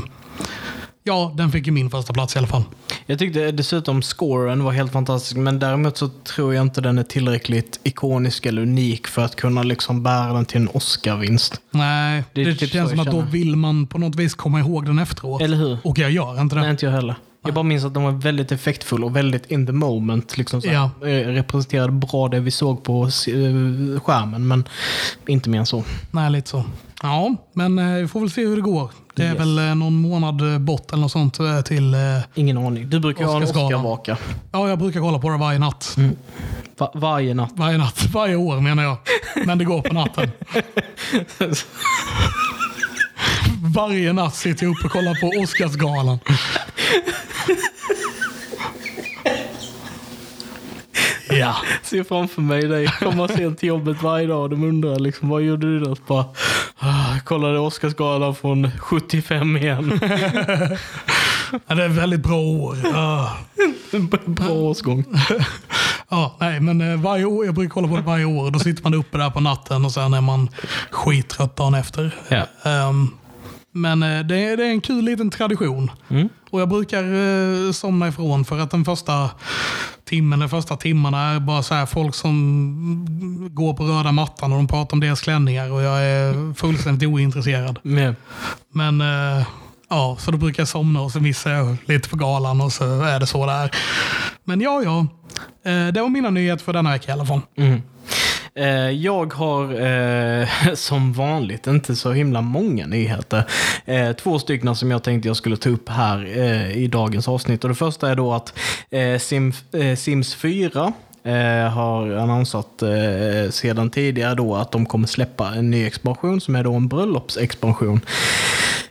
ja, den fick ju min första plats i alla fall. Jag tyckte dessutom scoren var helt fantastisk, men däremot så tror jag inte den är tillräckligt ikonisk eller unik för att kunna liksom bära den till en Oscar-vinst. Nej, Det det, typ känns som att då vill man på något vis komma ihåg den efteråt. Eller hur? Och jag gör inte det. Nej, inte jag heller. Jag bara minns att de var väldigt effektfull och väldigt in the moment. Liksom så Ja. eh, Representerade bra det vi såg på eh, skärmen, men inte mer än så. Nej, lite så. Ja, men eh, vi får väl se hur det går. Det är Yes. väl någon månad bort eller något sånt till... Ingen aning. Du brukar ha en Oscarsgalan. Oscarvaka. Ja, jag brukar kolla på det varje natt. Va- varje natt. Varje natt. Varje år menar jag. Men det går på natten. Varje natt sitter jag uppe och kollar på Oscarsgalan. Ja. Ser framför mig dig komma sent till jobbet varje dag och de undrar liksom, vad gjorde du då? Bara, ah, kollade Oscarsgalan från 75 igen. ja, det är väldigt bra år. Ja. Bra årsgång. Ja, nej, men eh, varje år, jag brukar kolla på det varje år. Då sitter man uppe där på natten och sen är man skittrött dagen efter. Ja. Ehm, men eh, det är, det är en kul liten tradition. Mm. Och jag brukar eh, somna ifrån för att den första timmen, de första timmarna är bara så här folk som går på röda mattan och de pratar om deras klänningar och jag är fullständigt ointresserad. Men, Men eh, ja, så då brukar jag somna och så missar jag lite på galan och så är det så där. Men ja, ja. Det var mina nyheter för denna vecka i alla fall. mm. Eh, Jag har eh, som vanligt inte så himla många nyheter. Eh, två stycken som jag tänkte jag skulle ta upp här eh, i dagens avsnitt. Och det första är då att eh, Sim, eh, Sims 4 eh, har annonsat eh, sedan tidigare då att de kommer släppa en ny expansion som är då en bröllopsexpansion.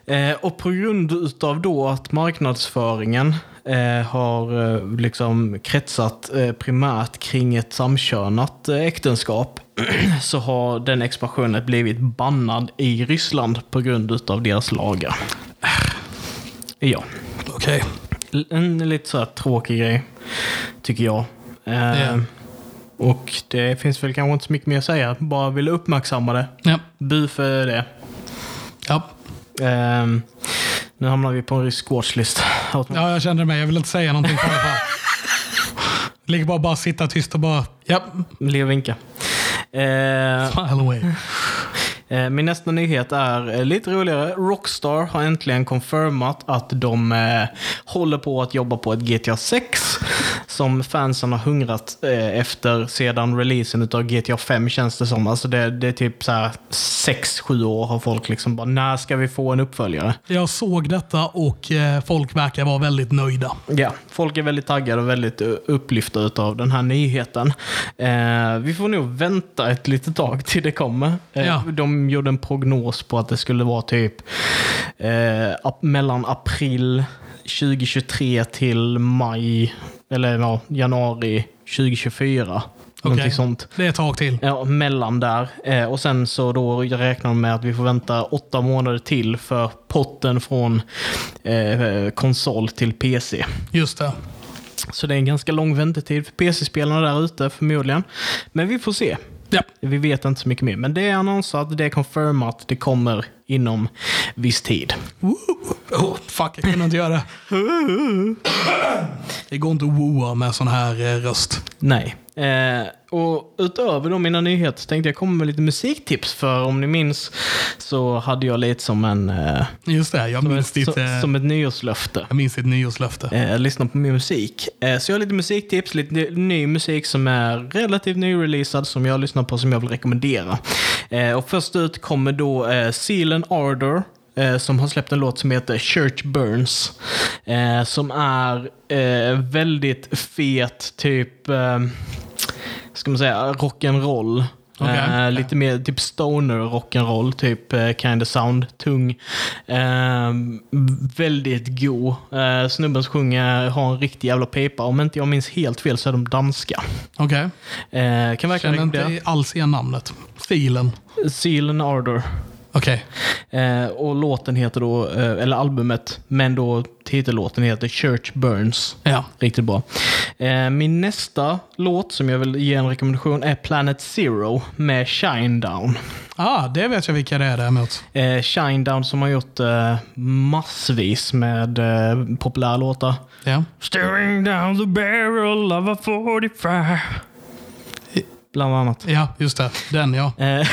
Eh, och på grund utav då att marknadsföringen eh, har eh, liksom kretsat eh, primärt kring ett samkönat eh, äktenskap så har den expansionen blivit bannad i Ryssland på grund av deras lagar. Ja, Okej. L- en lite så här tråkig grej tycker jag. Eh, Ja. Och det finns väl kanske inte så mycket mer att säga. Bara vill uppmärksamma det. Ja. Bu för det. Ja. Ehm, nu hamnar vi på en rysk watchlist. Ja, jag kände med. Jag vill inte säga någonting på. Ligger bara bara sitta tyst och bara, ja, Le och vinka. Eh, smile away. eh, min nästa nyhet är eh, lite roligare. Rockstar har äntligen confirmat att de eh, håller på att jobba på ett GTA 6 som fansen har hungrat eh, efter sedan releasen av GTA 5 känns det som. Alltså det, det är typ så här 6-7 år har folk liksom bara, när ska vi få en uppföljare? Jag såg detta och eh, folk verkar vara väldigt nöjda. Ja, folk är väldigt taggade och väldigt eh, upplyfta av den här nyheten. Vi får nog vänta ett litet tag till det kommer. Ja. De gjorde en prognos på att det skulle vara typ mellan april 2023 till maj, eller ja, januari 2024. Någonting sånt. Det är ett tag till. Ja, mellan där. Eh, och sen så då räknar de med att vi får vänta åtta månader till för potten från eh, konsol till PC. Just det. Så det är en ganska lång väntetid för PC-spelarna där ute förmodligen. Men vi får se. Ja. Vi vet inte så mycket mer. Men det är annonsat, det är confirmat, det kommer inom viss tid. Oh, fuck, jag kunde inte göra det. Det går inte att wooa med sån här eh, röst. Nej. Eh, och utöver då mina nyheter så tänkte jag komma med lite musiktips. För om ni minns så hade jag lite som en... Eh, Just det, jag minns, ditt, som, eh, som ett nyårslöfte. jag minns ditt nyårslöfte. Eh, lyssna på min musik. Eh, så jag har lite musiktips, lite ny musik som är relativt nyreleasad som jag lyssnar på som jag vill rekommendera. Eh, och först ut kommer då eh, Seal and Ardor som har släppt en låt som heter Church Burns. Som är väldigt fet, typ, ska man säga, rock'n'roll. Okej. Eh, lite mer typ stoner rock'n'roll, typ eh, kind of sound, tung. Eh, väldigt god. Eh, snubben som sjunger har en riktig jävla pipa. Om inte jag minns helt fel så är de danska. Okej. Eh, kan verkligen Känner inte alls igen namnet. Stilen. Seal and Ardor. Okej. Eh, och låten heter då, eh, eller albumet, men då titellåten heter Church Burns. Ja. Riktigt bra. Eh, min nästa låt som jag vill ge en rekommendation är Planet Zero med Shinedown. Ah, det vet jag vilka det är däremot. Eh, Shinedown som har gjort eh, massvis med eh, populära låtar. Ja. Staring down the barrel of a 45. Bland annat. ja, just det. Den ja.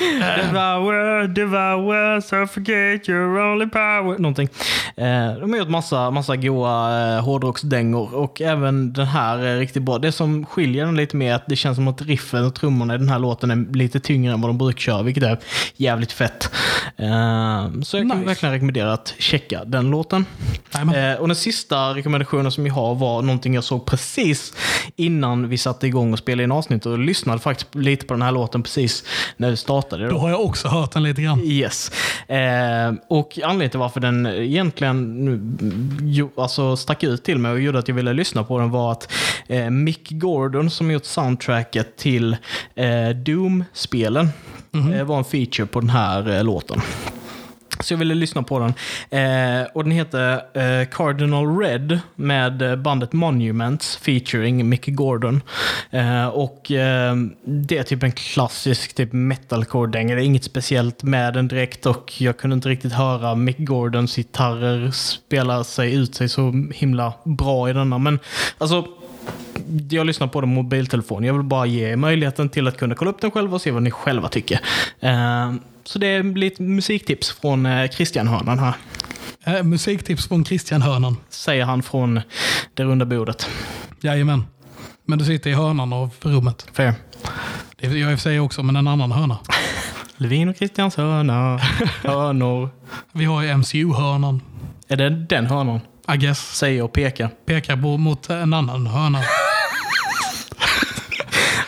Eh, devour, devour, suffocate your only power. Någonting. Eh, de har gjort massa, massa goa eh, hårdrocksdängor och även den här är riktigt bra. Det som skiljer den lite mer är att det känns som att riffen och trummorna i den här låten är lite tyngre än vad de brukar köra, vilket är jävligt fett. Så jag kan Nice. verkligen rekommendera att checka den låten. Eh, och den sista rekommendationen som jag har var någonting jag såg precis innan vi satte igång och spelade in avsnittet och lyssnade faktiskt lite på den här låten precis när vi startade. Då har jag också hört den lite grann. Yes. Eh, och anledningen till varför den egentligen mm, jo, alltså stack ut till mig och gjorde att jag ville lyssna på den var att eh, Mick Gordon som gjort soundtracket till eh, Doom-spelen. Eh, var en feature på den här eh, låten. Så jag ville lyssna på den. Eh, och den heter eh, Cardinal Red med eh, bandet Monuments featuring Mick Gordon. Eh, och eh, det är typ en klassisk typ metalcore-dänga. Det är inget speciellt med den direkt och jag kunde inte riktigt höra Mick Gordons gitarrer spela sig ut sig så himla bra i denna. Men alltså jag lyssnar på den på mobiltelefon. Jag vill bara ge er möjligheten till att kunna kolla upp den själva och se vad ni själva tycker. Eh, Eh, så det är lite musiktips från eh, Christian Hörnan här. Eh, musiktips från Christian Hörnan. Säger han från det runda bordet. Jajamän. Men du sitter i hörnan av rummet. Fair. Det gör jag i och för sig också, men en annan hörna. Levin och Christians hörna. Hörnor. Vi har ju MCU-hörnan. Är det den hörnan? I guess. Säger och pekar. Pekar mot en annan hörna.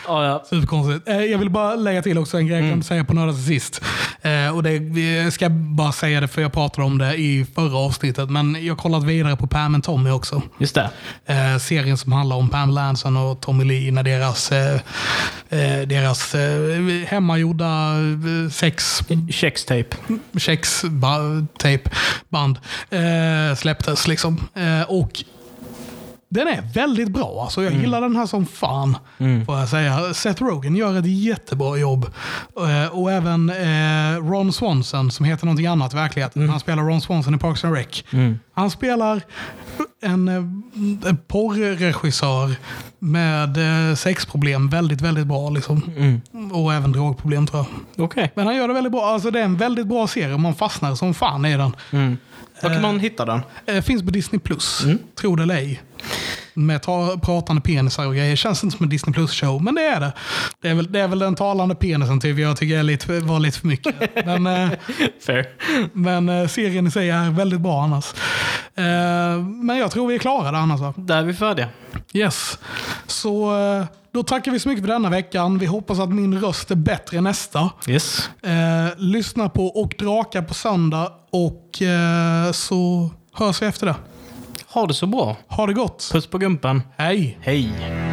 Ja, ja. Superkonstigt. Eh, Jag vill bara lägga till också en grej jag kan säga på till sist. Eh, Och det, vi ska bara säga det för jag pratade om det i förra avsnittet. Men jag har kollat vidare på Pam and Tommy också. Just det. Eh, serien som handlar om Pam Lanson och Tommy Lee när deras, deras hemmagjorda sex Kextape. Chex-tape-band eh, släpptes. Liksom. Och den är väldigt bra. Alltså, jag gillar den här som fan. Får jag säga. Seth Rogen gör ett jättebra jobb. Eh, och även eh, Ron Swanson som heter någonting annat i verkligheten. Han spelar Ron Swanson i Parks and Rec. Han spelar en, eh, en porrregissör med sexproblem väldigt, väldigt bra. Liksom. Och även drogproblem tror jag. Okej. Men han gör det väldigt bra. Alltså, det är en väldigt bra serie. Man fastnar som fan i den. Var kan man hitta den? Eh, finns på Disney+. Plus. Tror det eller ej. Med ta- pratande penisar och grejer. Känns inte som en Disney Plus-show, men det är det. Det är väl, det är väl den talande penisen tycker jag tycker är lite, var lite för mycket. men eh, Fair. men eh, serien i sig är väldigt bra annars. Eh, men jag tror vi är klara där annars. va? Där är vi färdiga. Yes. Så då tackar vi så mycket för denna veckan. Vi hoppas att min röst är bättre nästa. Yes. Eh, lyssna på Och Drakar på söndag och eh, så hörs vi efter det. Ha det så bra. Ha det gott. Puss på gumpan. Hej! Hej.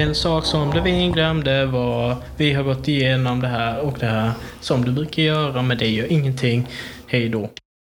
En sak som Levin glömde var vi har gått igenom det här och det här som du brukar göra men det gör ingenting. Hej då.